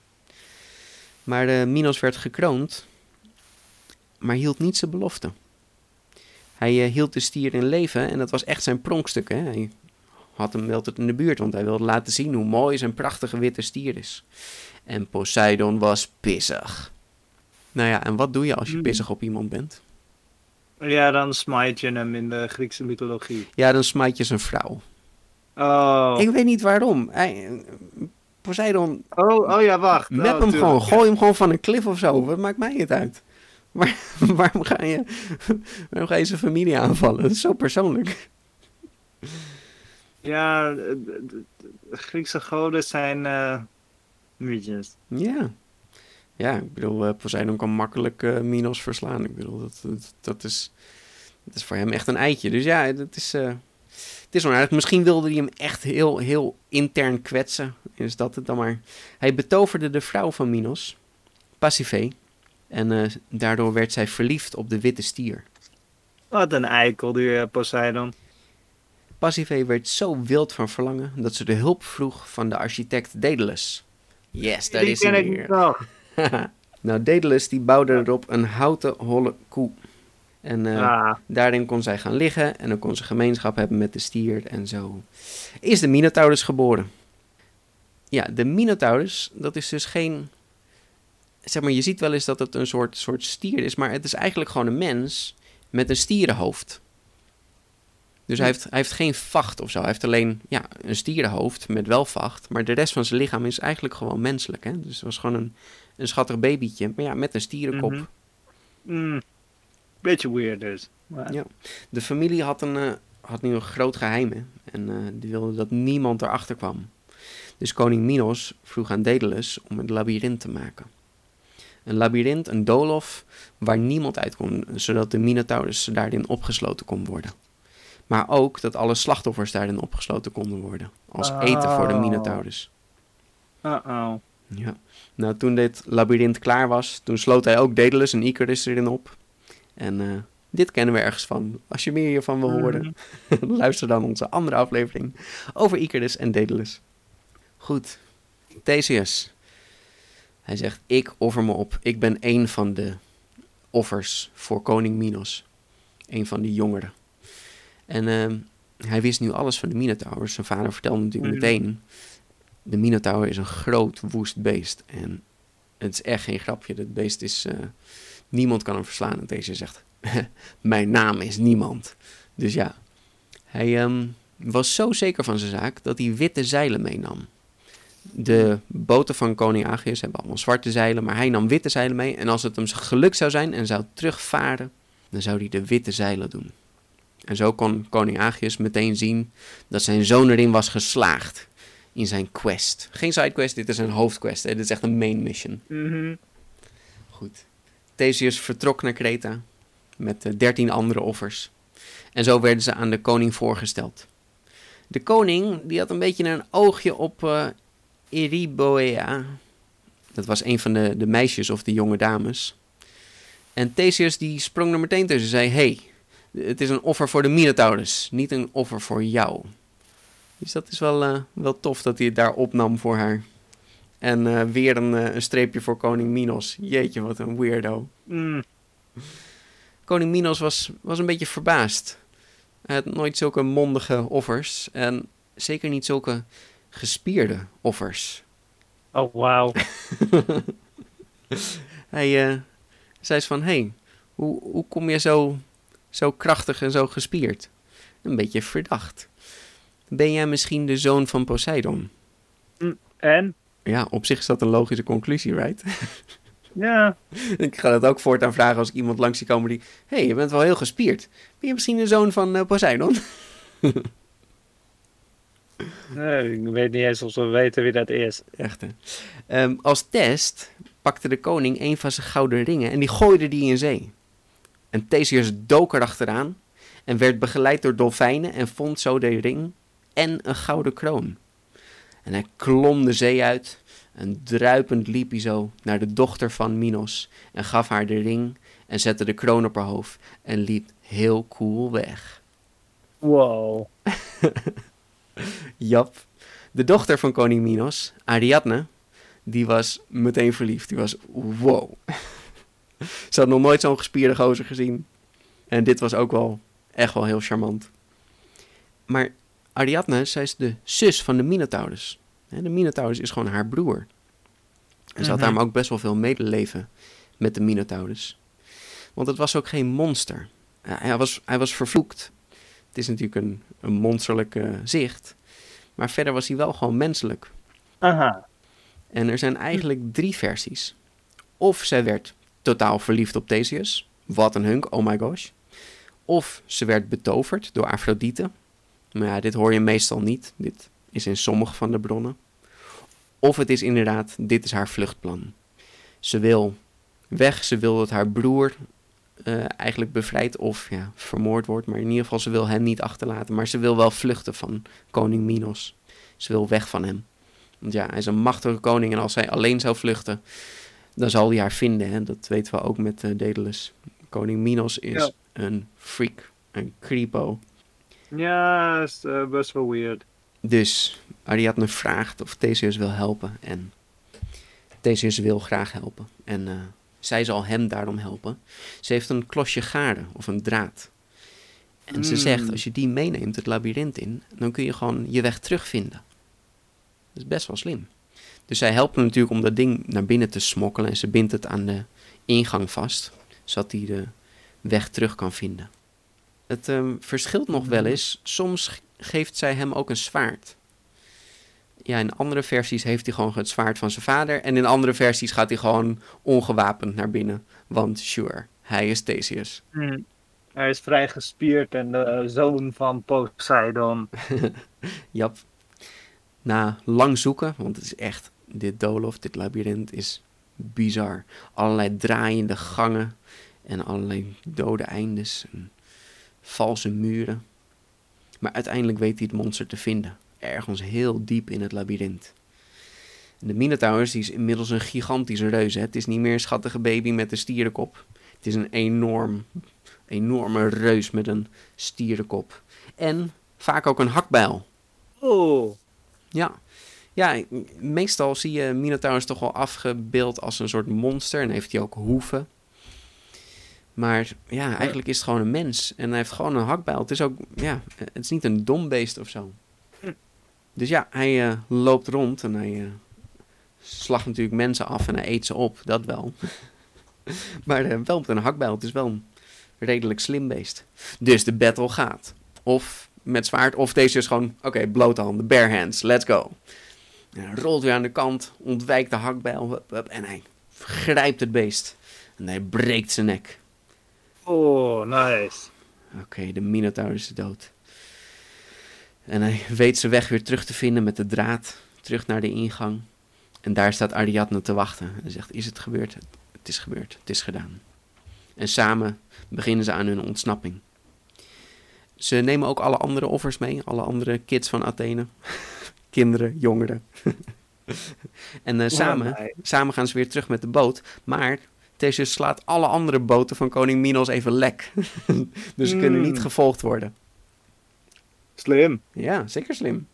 Maar uh, Minos werd gekroond, maar hield niet zijn belofte. Hij uh, hield de stier in leven en dat was echt zijn pronkstuk. Hè? Hij had hem wel tot in de buurt, want hij wilde laten zien hoe mooi zijn prachtige witte stier is. En Poseidon was pissig. Nou ja, en wat doe je als je pissig op iemand bent? Ja, dan smite je hem in de Griekse mythologie. Ja, dan smite je zijn vrouw. Oh. Ik weet niet waarom. Hij, Poseidon. Oh, oh ja, wacht. Map oh, hem tuurlijk, gewoon. Gooi hem gewoon van een klif of zo. Wat maakt mij het uit? *laughs* Waarom, ga je, *laughs* waarom ga je zijn familie aanvallen? Dat is zo persoonlijk. Ja, de, de- de Griekse goden zijn mietjes. Ja. Ja, ik bedoel, eh, Poseidon kan makkelijk eh, Minos verslaan. Ik bedoel, dat, dat, dat, is, dat is voor hem echt een eitje. Dus ja, dat is, eh, het is onaardig. Misschien wilde hij hem echt heel, heel intern kwetsen. Is dat het dan maar. Hij betoverde de vrouw van Minos, Pasiphae. En eh, daardoor werd zij verliefd op de witte stier. Wat een eikel, die eh, Poseidon. Pasiphae werd zo wild van verlangen dat ze de hulp vroeg van de architect Daedalus. Yes, die is ik weer. *laughs* nou, Daedalus die bouwde erop een houten holle koe. En eh, Ah, daarin kon zij gaan liggen en dan kon ze gemeenschap hebben met de stier en zo. Is de Minotaurus geboren. Ja, de Minotaurus, dat is dus geen... Zeg maar, je ziet wel eens dat het een soort, soort stier is, maar het is eigenlijk gewoon een mens met een stierenhoofd. Dus hij heeft, hij heeft geen vacht of zo. Hij heeft alleen ja, een stierenhoofd met wel vacht. Maar de rest van zijn lichaam is eigenlijk gewoon menselijk. Hè? Dus het was gewoon een, een schattig babytje. Maar ja, met een stierenkop. Mhm. mm, beetje weird dus. Ja. De familie had, een, eh, had nu een groot geheim. hè. En eh, die wilde dat niemand erachter kwam. Dus koning Minos vroeg aan Daedalus om een labyrint te maken. Een labyrint, een doolhof, waar niemand uit kon, zodat de Minotaurus daarin opgesloten kon worden. Maar ook dat alle slachtoffers daarin opgesloten konden worden. Als eten voor de Oh. Minotaurus. Uh-oh. Ja. Nou, toen dit labyrint klaar was, toen sloot hij ook Daedalus en Icarus erin op. En eh, dit kennen we ergens van. Als je meer hiervan wil horen, *laughs* luister dan onze andere aflevering over Icarus en Daedalus. Goed, Theseus. Hij zegt, ik offer me op. Ik ben één van de offers voor koning Minos. Een van die jongeren. En ehm, hij wist nu alles van de Minotaurus. Zijn vader vertelde natuurlijk Mhm. meteen... De Minotaur is een groot woest beest. En het is echt geen grapje. Dat beest is eh, Niemand kan hem verslaan. En Theseus zegt, *laughs* mijn naam is niemand. Dus ja, hij ehm, was zo zeker van zijn zaak dat hij witte zeilen meenam. De boten van koning Aegeus hebben allemaal zwarte zeilen, maar hij nam witte zeilen mee. En als het hem gelukt zou zijn en zou terugvaren, dan zou hij de witte zeilen doen. En zo kon koning Aegeus meteen zien dat zijn zoon erin was geslaagd in zijn quest. Geen sidequest, dit is een hoofdquest. Hè? Dit is echt een main mission. Mhm. Goed. Theseus vertrok naar Kreta met dertien andere offers. En zo werden ze aan de koning voorgesteld. De koning die had een beetje een oogje op uh, Eriboea. Dat was een van de, de meisjes of de jonge dames. En Theseus die sprong er meteen tussen en zei... hey, het is een offer voor de Minotaurus, niet een offer voor jou. Dus dat is wel, uh, wel tof dat hij het daar opnam voor haar. En uh, weer een, uh, een, streepje voor koning Minos. Jeetje, wat een weirdo. Mm. Koning Minos was, was een beetje verbaasd. Hij had nooit zulke mondige offers. En zeker niet zulke gespierde offers. Oh, wauw. *laughs* hij zei van, hé, hey, hoe, hoe kom je zo, zo krachtig en zo gespierd? Een beetje verdacht. Ben jij misschien de zoon van Poseidon? En? Ja, op zich is dat een logische conclusie, right? *laughs* Ja. *laughs* ik ga dat ook voortaan vragen als ik iemand langs zie komen die... Hé, hey, je bent wel heel gespierd. Ben je misschien de zoon van uh, Poseidon? *laughs* nee, ik weet niet eens of we weten wie dat is. Echt, hè? Um, als test pakte de koning een van zijn gouden ringen en die gooide die in zee. En Theseus dook erachteraan en werd begeleid door dolfijnen en vond zo de ring en een gouden kroon. En hij klom de zee uit en druipend liep hij zo naar de dochter van Minos en gaf haar de ring en zette de kroon op haar hoofd en liep heel cool weg. Wow. *laughs* Jap. De dochter van koning Minos, Ariadne, die was meteen verliefd. Die was wow. *laughs* Ze had nog nooit zo'n gespierde gozer gezien. En dit was ook wel echt wel heel charmant. Maar Ariadne, zij is de zus van de Minotaurus. De Minotaurus is gewoon haar broer. En ze had daarom ook best wel veel medeleven met de Minotaurus. Want het was ook geen monster. Hij was, hij was vervloekt. Het is natuurlijk een, een monsterlijke zicht. Maar verder was hij wel gewoon menselijk. Aha. En er zijn eigenlijk drie versies. Of zij werd totaal verliefd op Theseus. Wat een hunk, oh my gosh. Of ze werd betoverd door Afrodite. Maar ja, dit hoor je meestal niet. Dit is in sommige van de bronnen. Of het is inderdaad, dit is haar vluchtplan. Ze wil weg, ze wil dat haar broer uh, eigenlijk bevrijd of ja, vermoord wordt. Maar in ieder geval, ze wil hem niet achterlaten. Maar ze wil wel vluchten van koning Minos. Ze wil weg van hem. Want ja, hij is een machtige koning en als hij alleen zou vluchten, dan zal hij haar vinden. Hè? Dat weten we ook met uh, Daedalus. Koning Minos is ja. een freak, een creepo. Ja, is uh, best wel weird. Dus Ariadne vraagt of Theseus wil helpen en Theseus wil graag helpen. En uh, zij zal hem daarom helpen. Ze heeft een klosje gaarde of een draad. En mm. ze zegt, als je die meeneemt het labyrint in, dan kun je gewoon je weg terugvinden. Dat is best wel slim. Dus zij helpt hem natuurlijk om dat ding naar binnen te smokkelen en ze bindt het aan de ingang vast, zodat hij de weg terug kan vinden. Het um, verschilt nog wel eens. Soms geeft zij hem ook een zwaard. Ja, in andere versies heeft hij gewoon het zwaard van zijn vader. En in andere versies gaat hij gewoon ongewapend naar binnen. Want sure, hij is Theseus. Hmm. Hij is vrij gespierd en de uh, zoon van Poseidon. *laughs* Jap. Na lang zoeken, want het is echt, dit doolhof, dit labyrint is bizar. Allerlei draaiende gangen en allerlei dode eindes en valse muren. Maar uiteindelijk weet hij het monster te vinden. Ergens heel diep in het labyrint. De Minotaurus die is inmiddels een gigantische reus. Hè? Het is niet meer een schattige baby met een stierenkop. Het is een enorm, enorme reus met een stierenkop. En vaak ook een hakbijl. Oh. Ja. Ja, meestal zie je Minotaurus toch wel afgebeeld als een soort monster. En heeft hij ook hoeven. Maar ja, eigenlijk is het gewoon een mens. En hij heeft gewoon een hakbijl. Het is ook, ja, het is niet een dom beest of zo. Dus ja, hij uh, loopt rond en hij uh, slacht natuurlijk mensen af en hij eet ze op. Dat wel. *laughs* maar uh, wel met een hakbijl. Het is wel een redelijk slim beest. Dus de battle gaat. Of met zwaard, of deze is gewoon, oké, okay, blote handen, bare hands, let's go. En hij rolt weer aan de kant, ontwijkt de hakbijl hup, hup, en hij grijpt het beest. En hij breekt zijn nek. Oh, nice. Oké, de Minotaur is dood. En hij weet zijn weg weer terug te vinden met de draad. Terug naar de ingang. En daar staat Ariadne te wachten. En zegt, is het gebeurd? Het is gebeurd. Het is gedaan. En samen beginnen ze aan hun ontsnapping. Ze nemen ook alle andere offers mee. Alle andere kids van Athene. *laughs* Kinderen, jongeren. *laughs* en uh, samen, samen gaan ze weer terug met de boot. Maar Theseus slaat alle andere boten van koning Minos even lek. *laughs* dus ze kunnen niet gevolgd worden. Slim. Ja, zeker slim.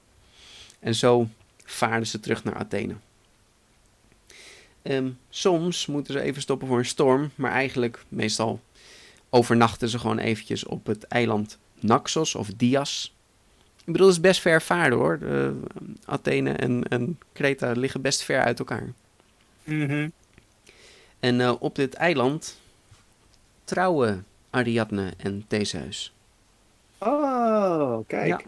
En zo vaarden ze terug naar Athene. Um, soms moeten ze even stoppen voor een storm, maar eigenlijk meestal overnachten ze gewoon eventjes op het eiland Naxos of Dias. Ik bedoel, het is best ver vaarden hoor. Uh, Athene en, en Kreta liggen best ver uit elkaar. Mm En uh, op dit eiland trouwen Ariadne en Theseus. Oh, kijk. Ja.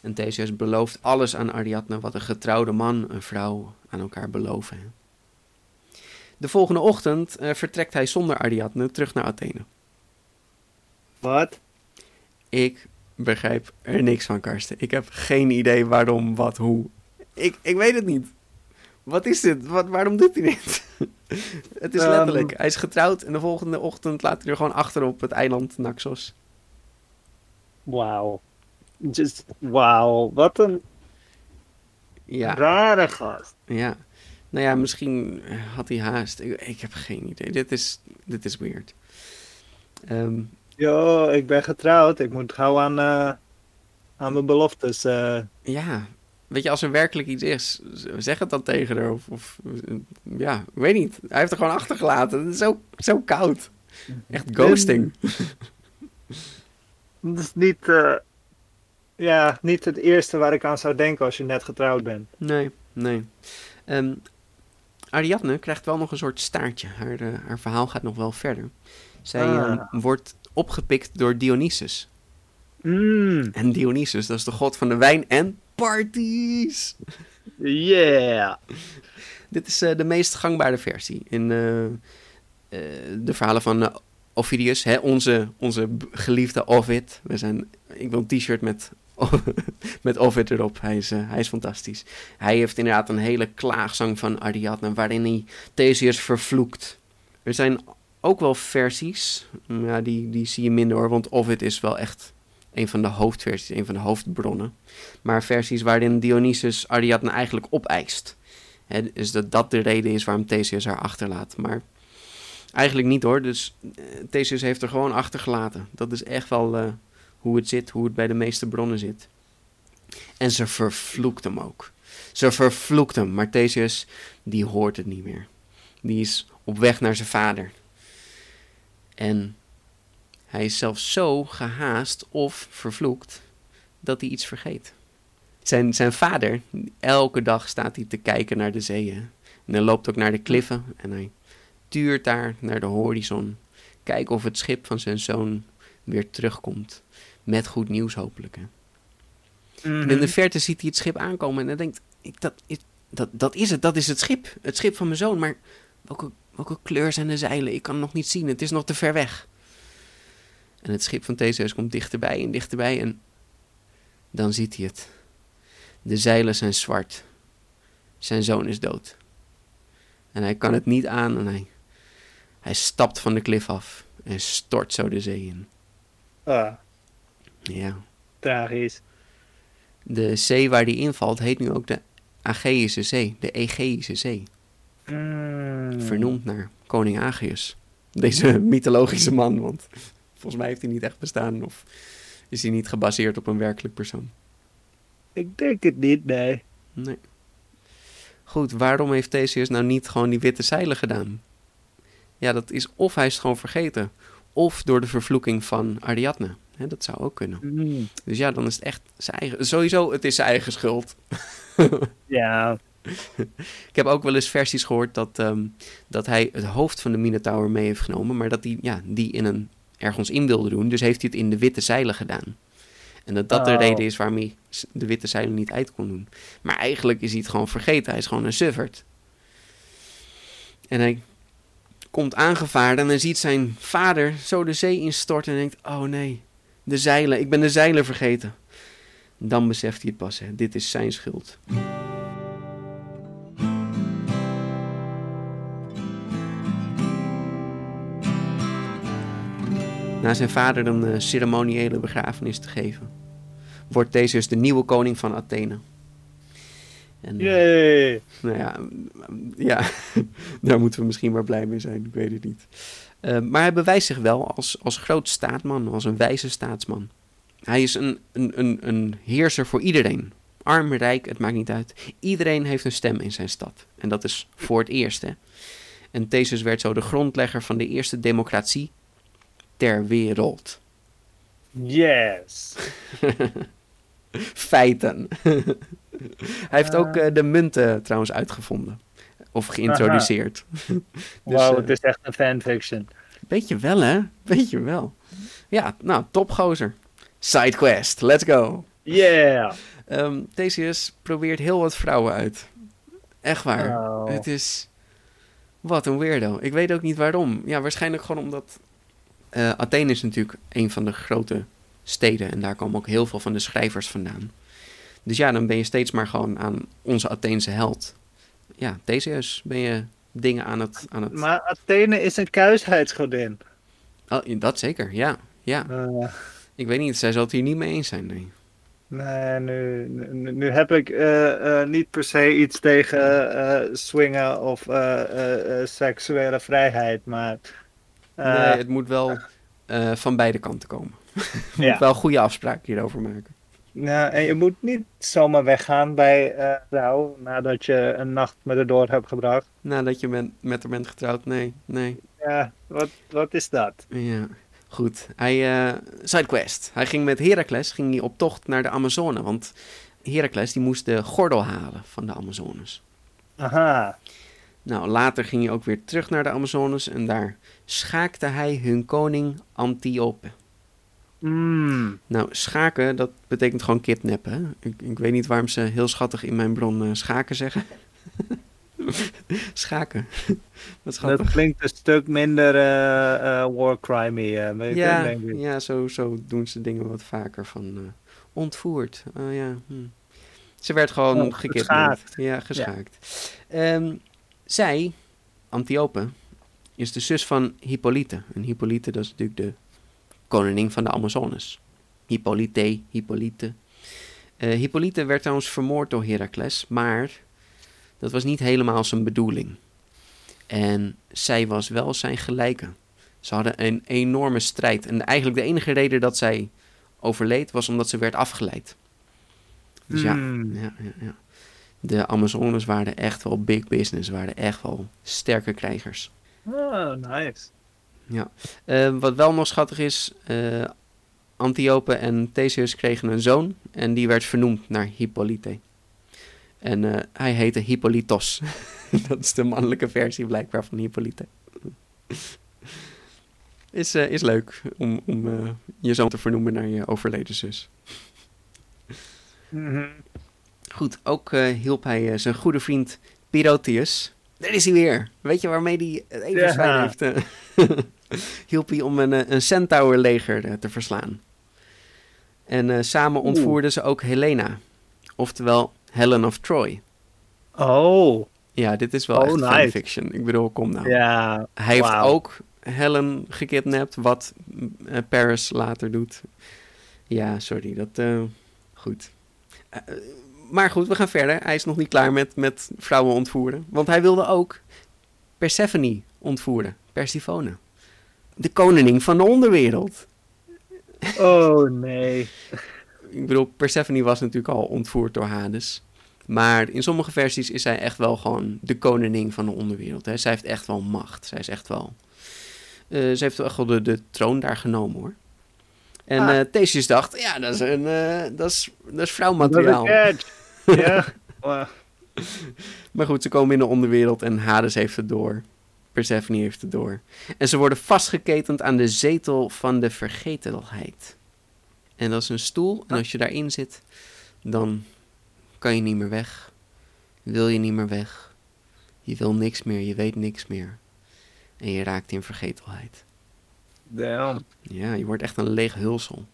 En Theseus belooft alles aan Ariadne wat een getrouwde man en vrouw aan elkaar beloven. De volgende ochtend uh, vertrekt hij zonder Ariadne terug naar Athene. Wat? Ik begrijp er niks van, Karsten. Ik heb geen idee waarom, wat, hoe. Ik, ik weet het niet. Wat is dit? Wat, waarom doet hij dit? *laughs* het is letterlijk. hij is getrouwd en de volgende ochtend laat hij er gewoon achter op het eiland Naxos. Wauw. Just, wauw. Wat een ja. rare gast. Ja. Nou ja, misschien had hij haast. Ik, ik heb geen idee. Dit is, dit is weird. Um, Yo, ik ben getrouwd. Ik moet gauw aan, uh, aan mijn beloftes. Uh. Ja, weet je, als er werkelijk iets is, zeg het dan tegen haar. Of, of, ja, ik weet niet. Hij heeft er gewoon achtergelaten. Het is zo, zo koud. Echt ghosting. *laughs* Dat is niet, uh, ja, niet het eerste waar ik aan zou denken als je net getrouwd bent. Nee, nee. Um, Ariadne krijgt wel nog een soort staartje. Haar, uh, haar verhaal gaat nog wel verder. Zij ah. um, wordt opgepikt door Dionysus. Mm. En Dionysus, dat is de god van de wijn en parties. Yeah. Dit is uh, de meest gangbare versie in uh, uh, de verhalen van Ovidius, hè, onze, onze geliefde Ovid. We zijn, ik wil een t-shirt met, *laughs* met Ovid erop. Hij is, hij is fantastisch. Hij heeft inderdaad een hele klaagzang van Ariadne waarin hij Theseus vervloekt. Er zijn ook wel versies. Ja, die, die zie je minder hoor, want Ovid is wel echt een van de hoofdversies, een van de hoofdbronnen. Maar versies waarin Dionysus Ariadne eigenlijk opeist. Hè, dus dat dat de reden is waarom Theseus haar achterlaat. Maar eigenlijk niet hoor. Dus uh, Theseus heeft er gewoon achtergelaten. Dat is echt wel uh, hoe het zit, hoe het bij de meeste bronnen zit. En ze vervloekt hem ook. Ze vervloekt hem, maar Theseus, die hoort het niet meer. Die is op weg naar zijn vader. En hij is zelfs zo gehaast of vervloekt dat hij iets vergeet. Zijn, zijn vader, elke dag staat hij te kijken naar de zeeën. En hij loopt ook naar de kliffen en hij tuurt daar naar de horizon. Kijken of het schip van zijn zoon weer terugkomt. Met goed nieuws hopelijk. Hè. En in de mhm. verte ziet hij het schip aankomen en hij denkt, ik, dat, dat, dat is het, dat is het schip. Het schip van mijn zoon, maar welke Welke kleur zijn de zeilen? Ik kan het nog niet zien. Het is nog te ver weg. En het schip van Theseus komt dichterbij en dichterbij en dan ziet hij het. De zeilen zijn zwart. Zijn zoon is dood. En hij kan het niet aan en hij, hij stapt van de klif af en stort zo de zee in. Ah. Ja. Tragisch. De zee waar die invalt heet nu ook de Aegeïsche Zee, de Egeïsche Zee. Mm. Vernoemd naar koning Aegeus. Deze *laughs* mythologische man, want volgens mij heeft hij niet echt bestaan of is hij niet gebaseerd op een werkelijk persoon. Ik denk het niet, nee. Nee. Goed, waarom heeft Theseus nou niet gewoon die witte zeilen gedaan? Ja, dat is of hij is het gewoon vergeten, of door de vervloeking van Ariadne. dat zou ook kunnen. Mm. Dus ja, dan is het echt zijn eigen... Sowieso, het is zijn eigen schuld. *laughs* ja, Ik heb ook wel eens versies gehoord dat, ehm, dat hij het hoofd van de Minotaur mee heeft genomen, maar dat hij ja, die in een, ergens in wilde doen. Dus heeft hij het in de witte zeilen gedaan. En dat dat de Oh. reden is waarom hij de witte zeilen niet uit kon doen. Maar eigenlijk is hij het gewoon vergeten. Hij is gewoon een sufferd. En hij komt aangevaren en hij ziet zijn vader zo de zee instorten en denkt... Oh nee, de zeilen, ik ben de zeilen vergeten. Dan beseft hij het pas, hè. dit is zijn schuld. Na zijn vader een eh, ceremoniële begrafenis te geven, wordt Theseus de nieuwe koning van Athene. En, eh, Yay! nou ja, *laughs* ja, daar moeten we misschien maar blij mee zijn, ik weet het niet. Eh, maar hij bewijst zich wel als, als groot staatman, als een wijze staatsman. Hij is een, een, een, een heerser voor iedereen. Arm, rijk, het maakt niet uit. Iedereen heeft een stem in zijn stad. En dat is voor het eerst. Hè? En Theseus werd zo de grondlegger van de eerste democratie ter wereld. Yes! *laughs* Feiten. Hij heeft Ah. ook eh, de munten trouwens uitgevonden. Of geïntroduceerd. *laughs* Dus, Wauw, eh, het is echt een fanfiction. Weet je wel, hè? Weet je wel. Ja, nou, topgozer. Sidequest, let's go. Yeah! Ehm Theseus probeert heel wat vrouwen uit. Echt waar. Oh. Het is... Wat een weirdo. Ik weet ook niet waarom. Ja, waarschijnlijk gewoon omdat... eh, Athene is natuurlijk een van de grote steden. En daar komen ook heel veel van de schrijvers vandaan. Dus ja, dan ben je steeds maar gewoon aan onze Atheense held. Ja, Theseus ben je dingen aan het... Aan het... Maar Athene is een kuisheidsgodin. Oh, dat zeker, ja. ja. Eh, Ik weet niet, zij zal het hier niet mee eens zijn, nee. nee, nu, nu, nu heb ik eh, niet per se iets tegen eh, swingen of seksuele vrijheid, maar... eh, nee, het moet wel eh, van beide kanten komen. *laughs* Je ja. moet wel goede afspraken hierover maken. Ja, en je moet niet zomaar weggaan bij eh vrouw nadat je een nacht met haar door hebt gebracht. Nadat je met haar bent getrouwd, nee, nee. Ja, wat, wat is dat? Ja, goed. Hij, sidequest. Hij ging met Heracles ging hij op tocht naar de Amazone. Want Heracles die moest de gordel halen van de Amazones. Aha. Nou, later ging hij ook weer terug naar de Amazones. En daar schaakte hij hun koning Antiope. Mm. Nou, schaken, dat betekent gewoon kidnappen. Hè? Ik, ik weet niet waarom ze heel schattig in mijn bron eh, schaken zeggen. *laughs* schaken. *laughs* Wat. Dat klinkt een stuk minder eh eh warcrimey. eh, ik, Ja, ja zo, zo doen ze dingen wat vaker van ontvoerd. Oh ja. hm. Ze werd gewoon Oh, gekidnapt. geschaakt. Ja, geschaakt. Ehm, zij, Antiope, is de zus van Hippolyte. En Hippolyte, dat is natuurlijk de koningin van de Amazones. Hippolyte, Hippolyte. Eh Hippolyte werd trouwens vermoord door Heracles, maar dat was niet helemaal zijn bedoeling. En zij was wel zijn gelijke. Ze hadden een enorme strijd. En eigenlijk de enige reden dat zij overleed was omdat ze werd afgeleid. Dus ja, Hmm. ja, ja, ja. De Amazones waren echt wel big business, waren echt wel sterke krijgers. Oh, nice. Eh, wat wel nog schattig is, eh, Antiope en Theseus kregen een zoon en die werd vernoemd naar Hippolyte. En eh, hij heette Hippolytos. *laughs* Dat is de mannelijke versie blijkbaar van Hippolyte. *laughs* is, eh, is leuk om, om je zoon te vernoemen naar je overleden zus. Mhm. Goed, ook hielp hij zijn goede vriend Pirotheus. Daar is hij weer. Weet je waarmee hij het even Ja. heeft? eh, *laughs* hielp hij om een, eh, een centaur-leger eh, te verslaan. En samen Oeh. ontvoerden ze ook Helena. Oftewel Helen of Troy. Oh, Ja, dit is wel Oh, echt nice. fanfiction. Ik bedoel, kom nou. ja. Hij heeft ook Helen gekidnapt, wat eh, Paris later doet. Ja, sorry, dat... eh, goed. Maar goed, we gaan verder. Hij is nog niet klaar met, met vrouwen ontvoeren. Want hij wilde ook Persephone ontvoeren. Persephone. De koningin van de onderwereld. Oh, nee. *laughs* Ik bedoel, Persephone was natuurlijk al ontvoerd door Hades. Maar in sommige versies is zij echt wel gewoon de koningin van de onderwereld. Hè. Zij heeft echt wel macht. Zij is echt wel... eh, ze heeft echt wel de, de troon daar genomen hoor. En Ah. eh Theseus dacht, ja, dat is, een, eh, dat is, dat is Dat is vrouwmateriaal. Ja. *laughs* Maar goed, ze komen in de onderwereld en Hades heeft het door. Persephone heeft het door. En ze worden vastgeketend aan de zetel van de vergetelheid. En dat is een stoel. En als je daarin zit, dan kan je niet meer weg. Wil je niet meer weg. Je wil niks meer, je weet niks meer. En je raakt in vergetelheid. Damn. Ja, je wordt echt een leeg hulsel.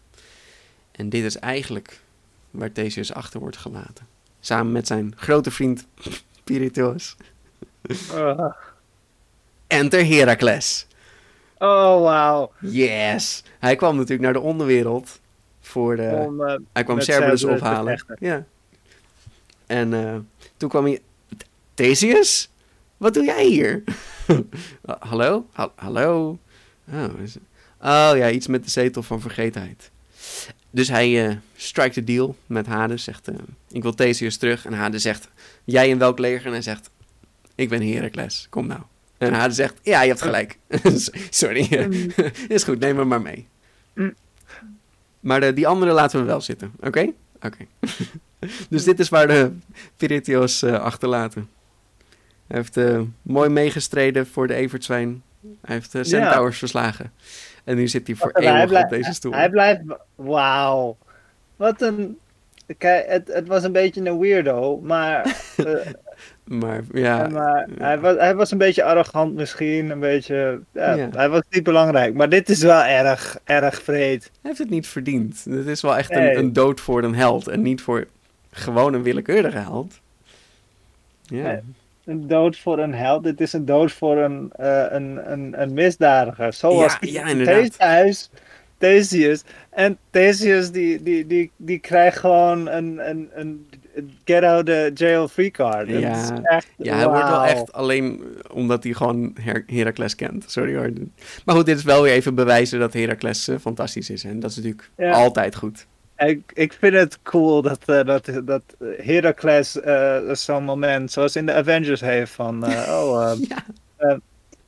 En dit is eigenlijk waar Theseus achter wordt gelaten. Samen met zijn grote vriend Pirithous. Uh, Enter Heracles. oh, wauw. Yes! Hij kwam natuurlijk naar de onderwereld voor de... Om, eh, Hij kwam Cerberus ophalen. Ja. En eh, toen kwam hij... Theseus? Wat doe jij hier? Ah, *laughs* hallo? Ha- hallo? Oh, is- oh ja, iets met de zetel van vergetenheid. Dus hij eh strijkt de deal met Hades. Zegt, eh, ik wil Theseus terug. En Hades zegt, jij in welk leger? En hij zegt, ik ben Heracles. Kom nou. En Hades zegt, ja, je hebt gelijk. *laughs* Sorry. *laughs* Is goed, neem hem maar mee. Mm. Maar de, die andere laten we wel zitten, oké? Oké. *laughs* dus dit is waar de Pirithous eh, achterlaten. Hij heeft eh, mooi meegestreden voor de Evertswijn. Hij heeft Centaurs verslagen. En nu zit hij voor eeuwig hij op deze stoel. Hij blijft... Wauw. Wat een... Kijk, het, het was een beetje een weirdo, maar, *laughs* eh, Maar ja, maar ja. hij, was, hij was een beetje arrogant misschien, een beetje... Ja, Ja. Hij was niet belangrijk, maar dit is wel erg, erg vreed. hij heeft het niet verdiend. Het is wel echt Nee. een, een dood voor een held. En niet voor gewoon een willekeurige held. Ja. Nee. Een dood voor een held, dit is een dood voor een, eh, een, een, een misdadiger. Zoals Ja, ja. Theseus, Theseus. En Theseus die, die, die, die krijgt gewoon een, een, een get out of jail free card. Dat Ja. echt, Ja, hij wordt wel echt alleen omdat hij gewoon Her Heracles kent. Sorry hoor. Maar goed, dit is wel weer even bewijzen dat Heracles eh, fantastisch is. En dat is natuurlijk Ja. altijd goed. Ik, ik vind het cool dat, eh, dat, dat Heracles eh, zo'n moment, zoals in de Avengers heeft, van... eh, *laughs* oh, Ja.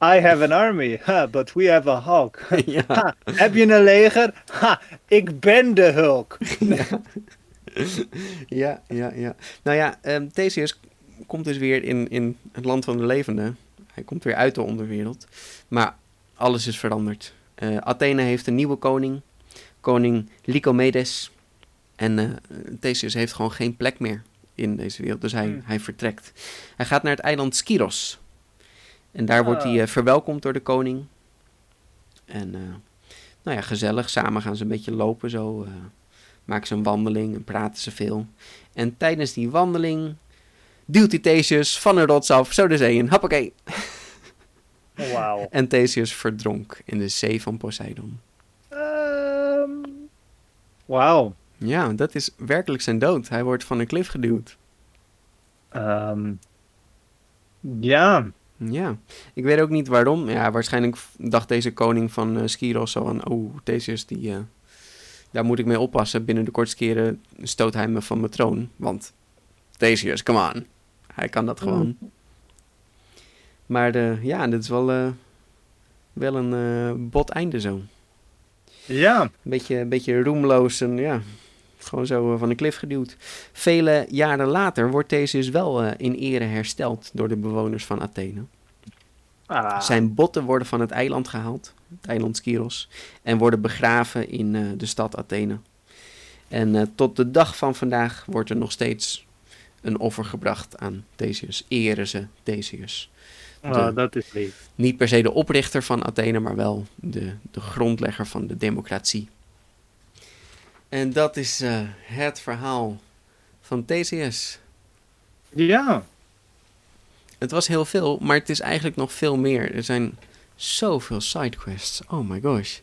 I have an army, but we have a Hulk. *laughs* ja. Ha, heb je een leger? Ha, ik ben de Hulk. *laughs* ja, ja, ja. Nou ja, ehm Theseus komt dus weer in, in het land van de levenden. Hij komt weer uit de onderwereld. Maar alles is veranderd. Athene heeft een nieuwe koning. Koning Lycomedes. En eh, Theseus heeft gewoon geen plek meer in deze wereld. Dus hij, Hmm. hij vertrekt. Hij gaat naar het eiland Skiros. En daar wordt Ah. hij eh, verwelkomd door de koning. En eh, nou ja, gezellig. Samen gaan ze een beetje lopen zo. maken ze een wandeling en praten ze veel. En tijdens die wandeling duwt hij Theseus van een rots af, zo de zee in. Hoppakee. Wauw. *laughs* En Theseus verdronk in de zee van Poseidon. Ehm, Wauw. Ja, dat is werkelijk zijn dood. Hij wordt van een klif geduwd. Ehm, ja. Ja, ik weet ook niet waarom. Ja, waarschijnlijk dacht deze koning van eh Skiros zo van... Oh, Theseus, die, eh, daar moet ik mee oppassen. Binnen de kortste keren stoot hij me van mijn troon. Want Theseus, come on. Hij kan dat gewoon. Maar eh, ja, dit is wel, eh, wel een eh, bot einde zo. Ja. Een beetje, een beetje roemloos en ja, gewoon zo eh, van de klif geduwd. Vele jaren later wordt Theseus wel eh, in ere hersteld door de bewoners van Athene. Ah, Zijn botten worden van het eiland gehaald, het eiland Skiros, en worden begraven in eh, de stad Athene. En tot de dag van vandaag wordt er nog steeds een offer gebracht aan Theseus. Eren ze Theseus. oh, de- dat is lief. Niet per se de oprichter van Athene, maar wel de, de grondlegger van de democratie. En dat is eh, het verhaal van Theseus. Ja. Het was heel veel, maar het is eigenlijk nog veel meer. Er zijn zoveel sidequests. Oh my gosh.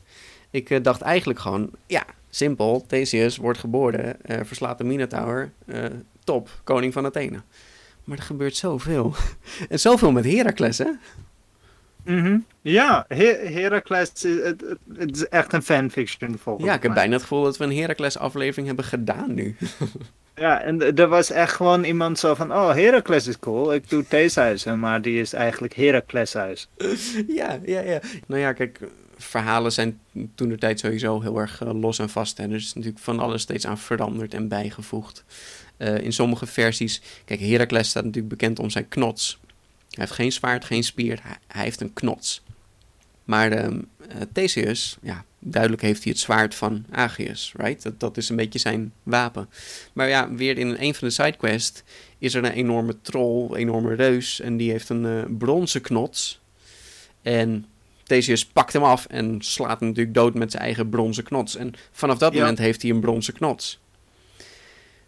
Ik eh, dacht eigenlijk gewoon, ja, simpel. Theseus wordt geboren, eh, verslaat de Minotaur, top, koning van Athene. Maar er gebeurt zoveel. *laughs* en zoveel met Heracles, hè? Mhm. Ja, Her Heracles is, het, is echt een fanfiction volgens Ja, ik heb mij. bijna het gevoel dat we een Heracles-aflevering hebben gedaan nu. *laughs* Ja, en er was echt gewoon iemand zo van, oh, Heracles is cool, ik doe Theseus, maar die is eigenlijk Heracleshuis. *laughs* ja, ja, ja. Nou ja, kijk, verhalen zijn toen de tijd sowieso heel erg eh, los en vast. Hè? Dus er is natuurlijk van alles steeds aan veranderd en bijgevoegd. Eh, in sommige versies, kijk, Heracles staat natuurlijk bekend om zijn knots. Hij heeft geen zwaard, geen spier, hij, hij heeft een knots. Maar uh, Theseus, ja, duidelijk heeft hij het zwaard van Aegeus, right? Dat, dat is een beetje zijn wapen. Maar ja, weer in een van de sidequests is er een enorme troll, een enorme reus. En die heeft een uh, bronzen knots. En Theseus pakt hem af en slaat hem natuurlijk dood met zijn eigen bronzen knots. En vanaf dat moment heeft hij een bronzen knots.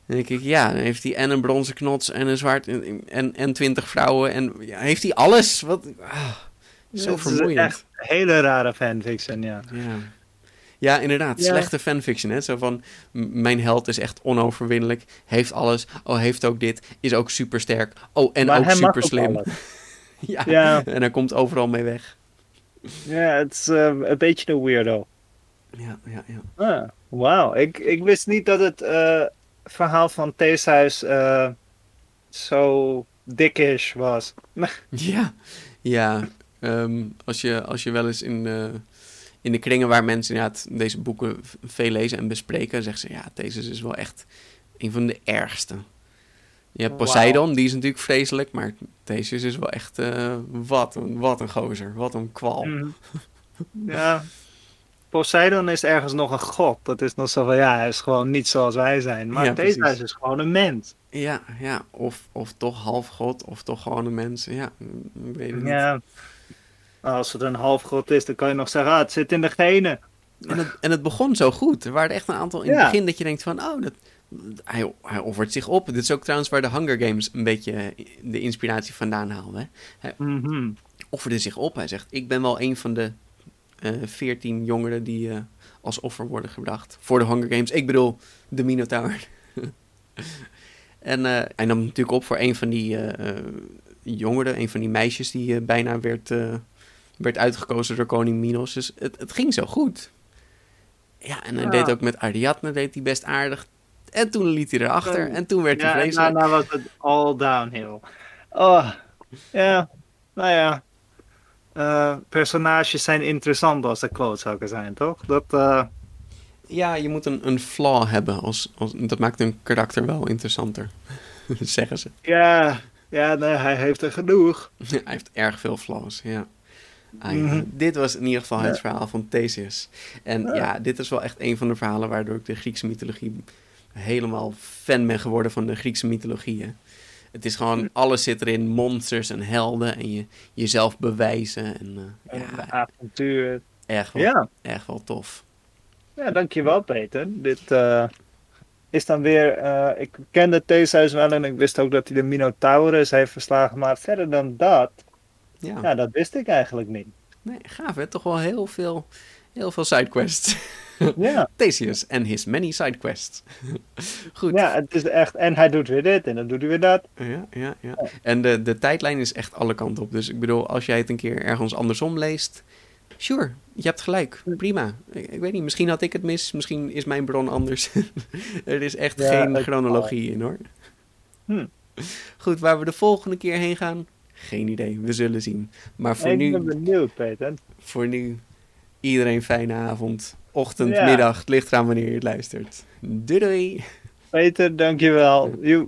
Dan denk ik, ja, dan heeft hij en een bronzen knots en een zwaard en, en, en twintig vrouwen. En ja, heeft hij alles? Wat, ah, zo Het is vermoeiend. echt hele rare fanfiction, ja. Ja. ja, inderdaad. Ja. Slechte fanfiction. Hè? Zo van, mijn held is echt onoverwinnelijk. Heeft alles. Oh, heeft ook dit. Is ook super sterk. Oh, en Maar ook super slim. *laughs* Ja. Ja. En hij komt overal mee weg. Ja, het is eh, een beetje een weirdo. Ja, ja, ja. Ah, Wauw, ik, ik wist niet dat het eh, verhaal van Theeshuis eh zo dikkish was. *laughs* Ja, ja. ehm, als, je, als je wel eens in, in de kringen waar mensen inderdaad deze boeken veel lezen en bespreken, zeggen ze ja, deze is wel echt een van de ergste. Je hebt. Poseidon, die is natuurlijk vreselijk, maar deze is wel echt, eh, wat, een, wat een gozer, wat een kwal. Mhm. *laughs* Ja, Poseidon is ergens nog een god. Dat is nog zo van, ja, hij is gewoon niet zoals wij zijn. Maar Ja, precies. is gewoon een mens. Ja, ja, of, of toch half god, of toch gewoon een mens. Ja, ik weet het niet. Ja. Als het een halfgod is, dan kan je nog zeggen, ah, het zit in de genen. En het, en het begon zo goed. Er waren echt een aantal in het Ja. begin dat je denkt van, oh, dat, hij, hij offert zich op. Dit is ook trouwens waar de Hunger Games een beetje de inspiratie vandaan haalde. Hij Mhm. offerde zich op. Hij zegt, ik ben wel een van de veertien jongeren die eh, als offer worden gebracht voor de Hunger Games. Ik bedoel, de Minotaur. *laughs* en eh, hij nam natuurlijk op voor een van die eh, eh, jongeren, een van die meisjes die eh, bijna werd, eh, werd uitgekozen door koning Minos. Dus het, het ging zo goed. Ja, en hij Ja. deed ook met Ariadne deed hij best aardig. En toen liet hij erachter en toen werd hij Ja, en vreselijk. daarna was het all downhill. Oh, ja, nou ja. Eh, personages zijn interessant als de klootzakken zijn, toch? Dat, eh, Ja, je moet een, een flaw hebben. Als, als, dat maakt een karakter wel interessanter. *laughs* zeggen ze. ja, ja nee, hij heeft er genoeg. *laughs* Hij heeft erg veel flaws, ja. Ah, ja. Mhm. Dit was in ieder geval het verhaal van Theseus. En ja. Ja. dit is wel echt een van de verhalen waardoor ik de Griekse mythologie helemaal fan ben geworden van de Griekse mythologieën. Het is gewoon, alles zit erin, monsters en helden en je, jezelf bewijzen. En Een ja, avontuur. erg wel, Ja. erg wel tof. ja, dankjewel Peter. Dit eh, is dan weer... eh, ik kende Theseus wel en ik wist ook dat hij de Minotaurus heeft verslagen. Maar verder dan dat, Ja, ja, dat wist ik eigenlijk niet. nee, gaaf hè, toch wel heel veel, heel veel sidequests. *laughs* *laughs* Ja, Theseus en his many sidequests. *laughs* Goed. ja, het is echt... En hij doet weer dit en dan doet hij weer dat. Ja, ja, ja. En de, de tijdlijn is echt alle kanten op. Dus ik bedoel, als jij het een keer ergens andersom leest, sure, je hebt gelijk. Prima. Ik, ik weet niet, misschien had ik het mis, misschien is mijn bron anders. *laughs* er is echt Ja, geen chronologie in hoor. Hm. Goed, waar we de volgende keer heen gaan, geen idee. We zullen zien. Maar voor ik nu, ben benieuwd, Peter. voor nu, iedereen fijne avond, ochtend, Ja. middag. Het ligt eraan wanneer je het luistert. Doei doei! Peter, dankjewel. Joe.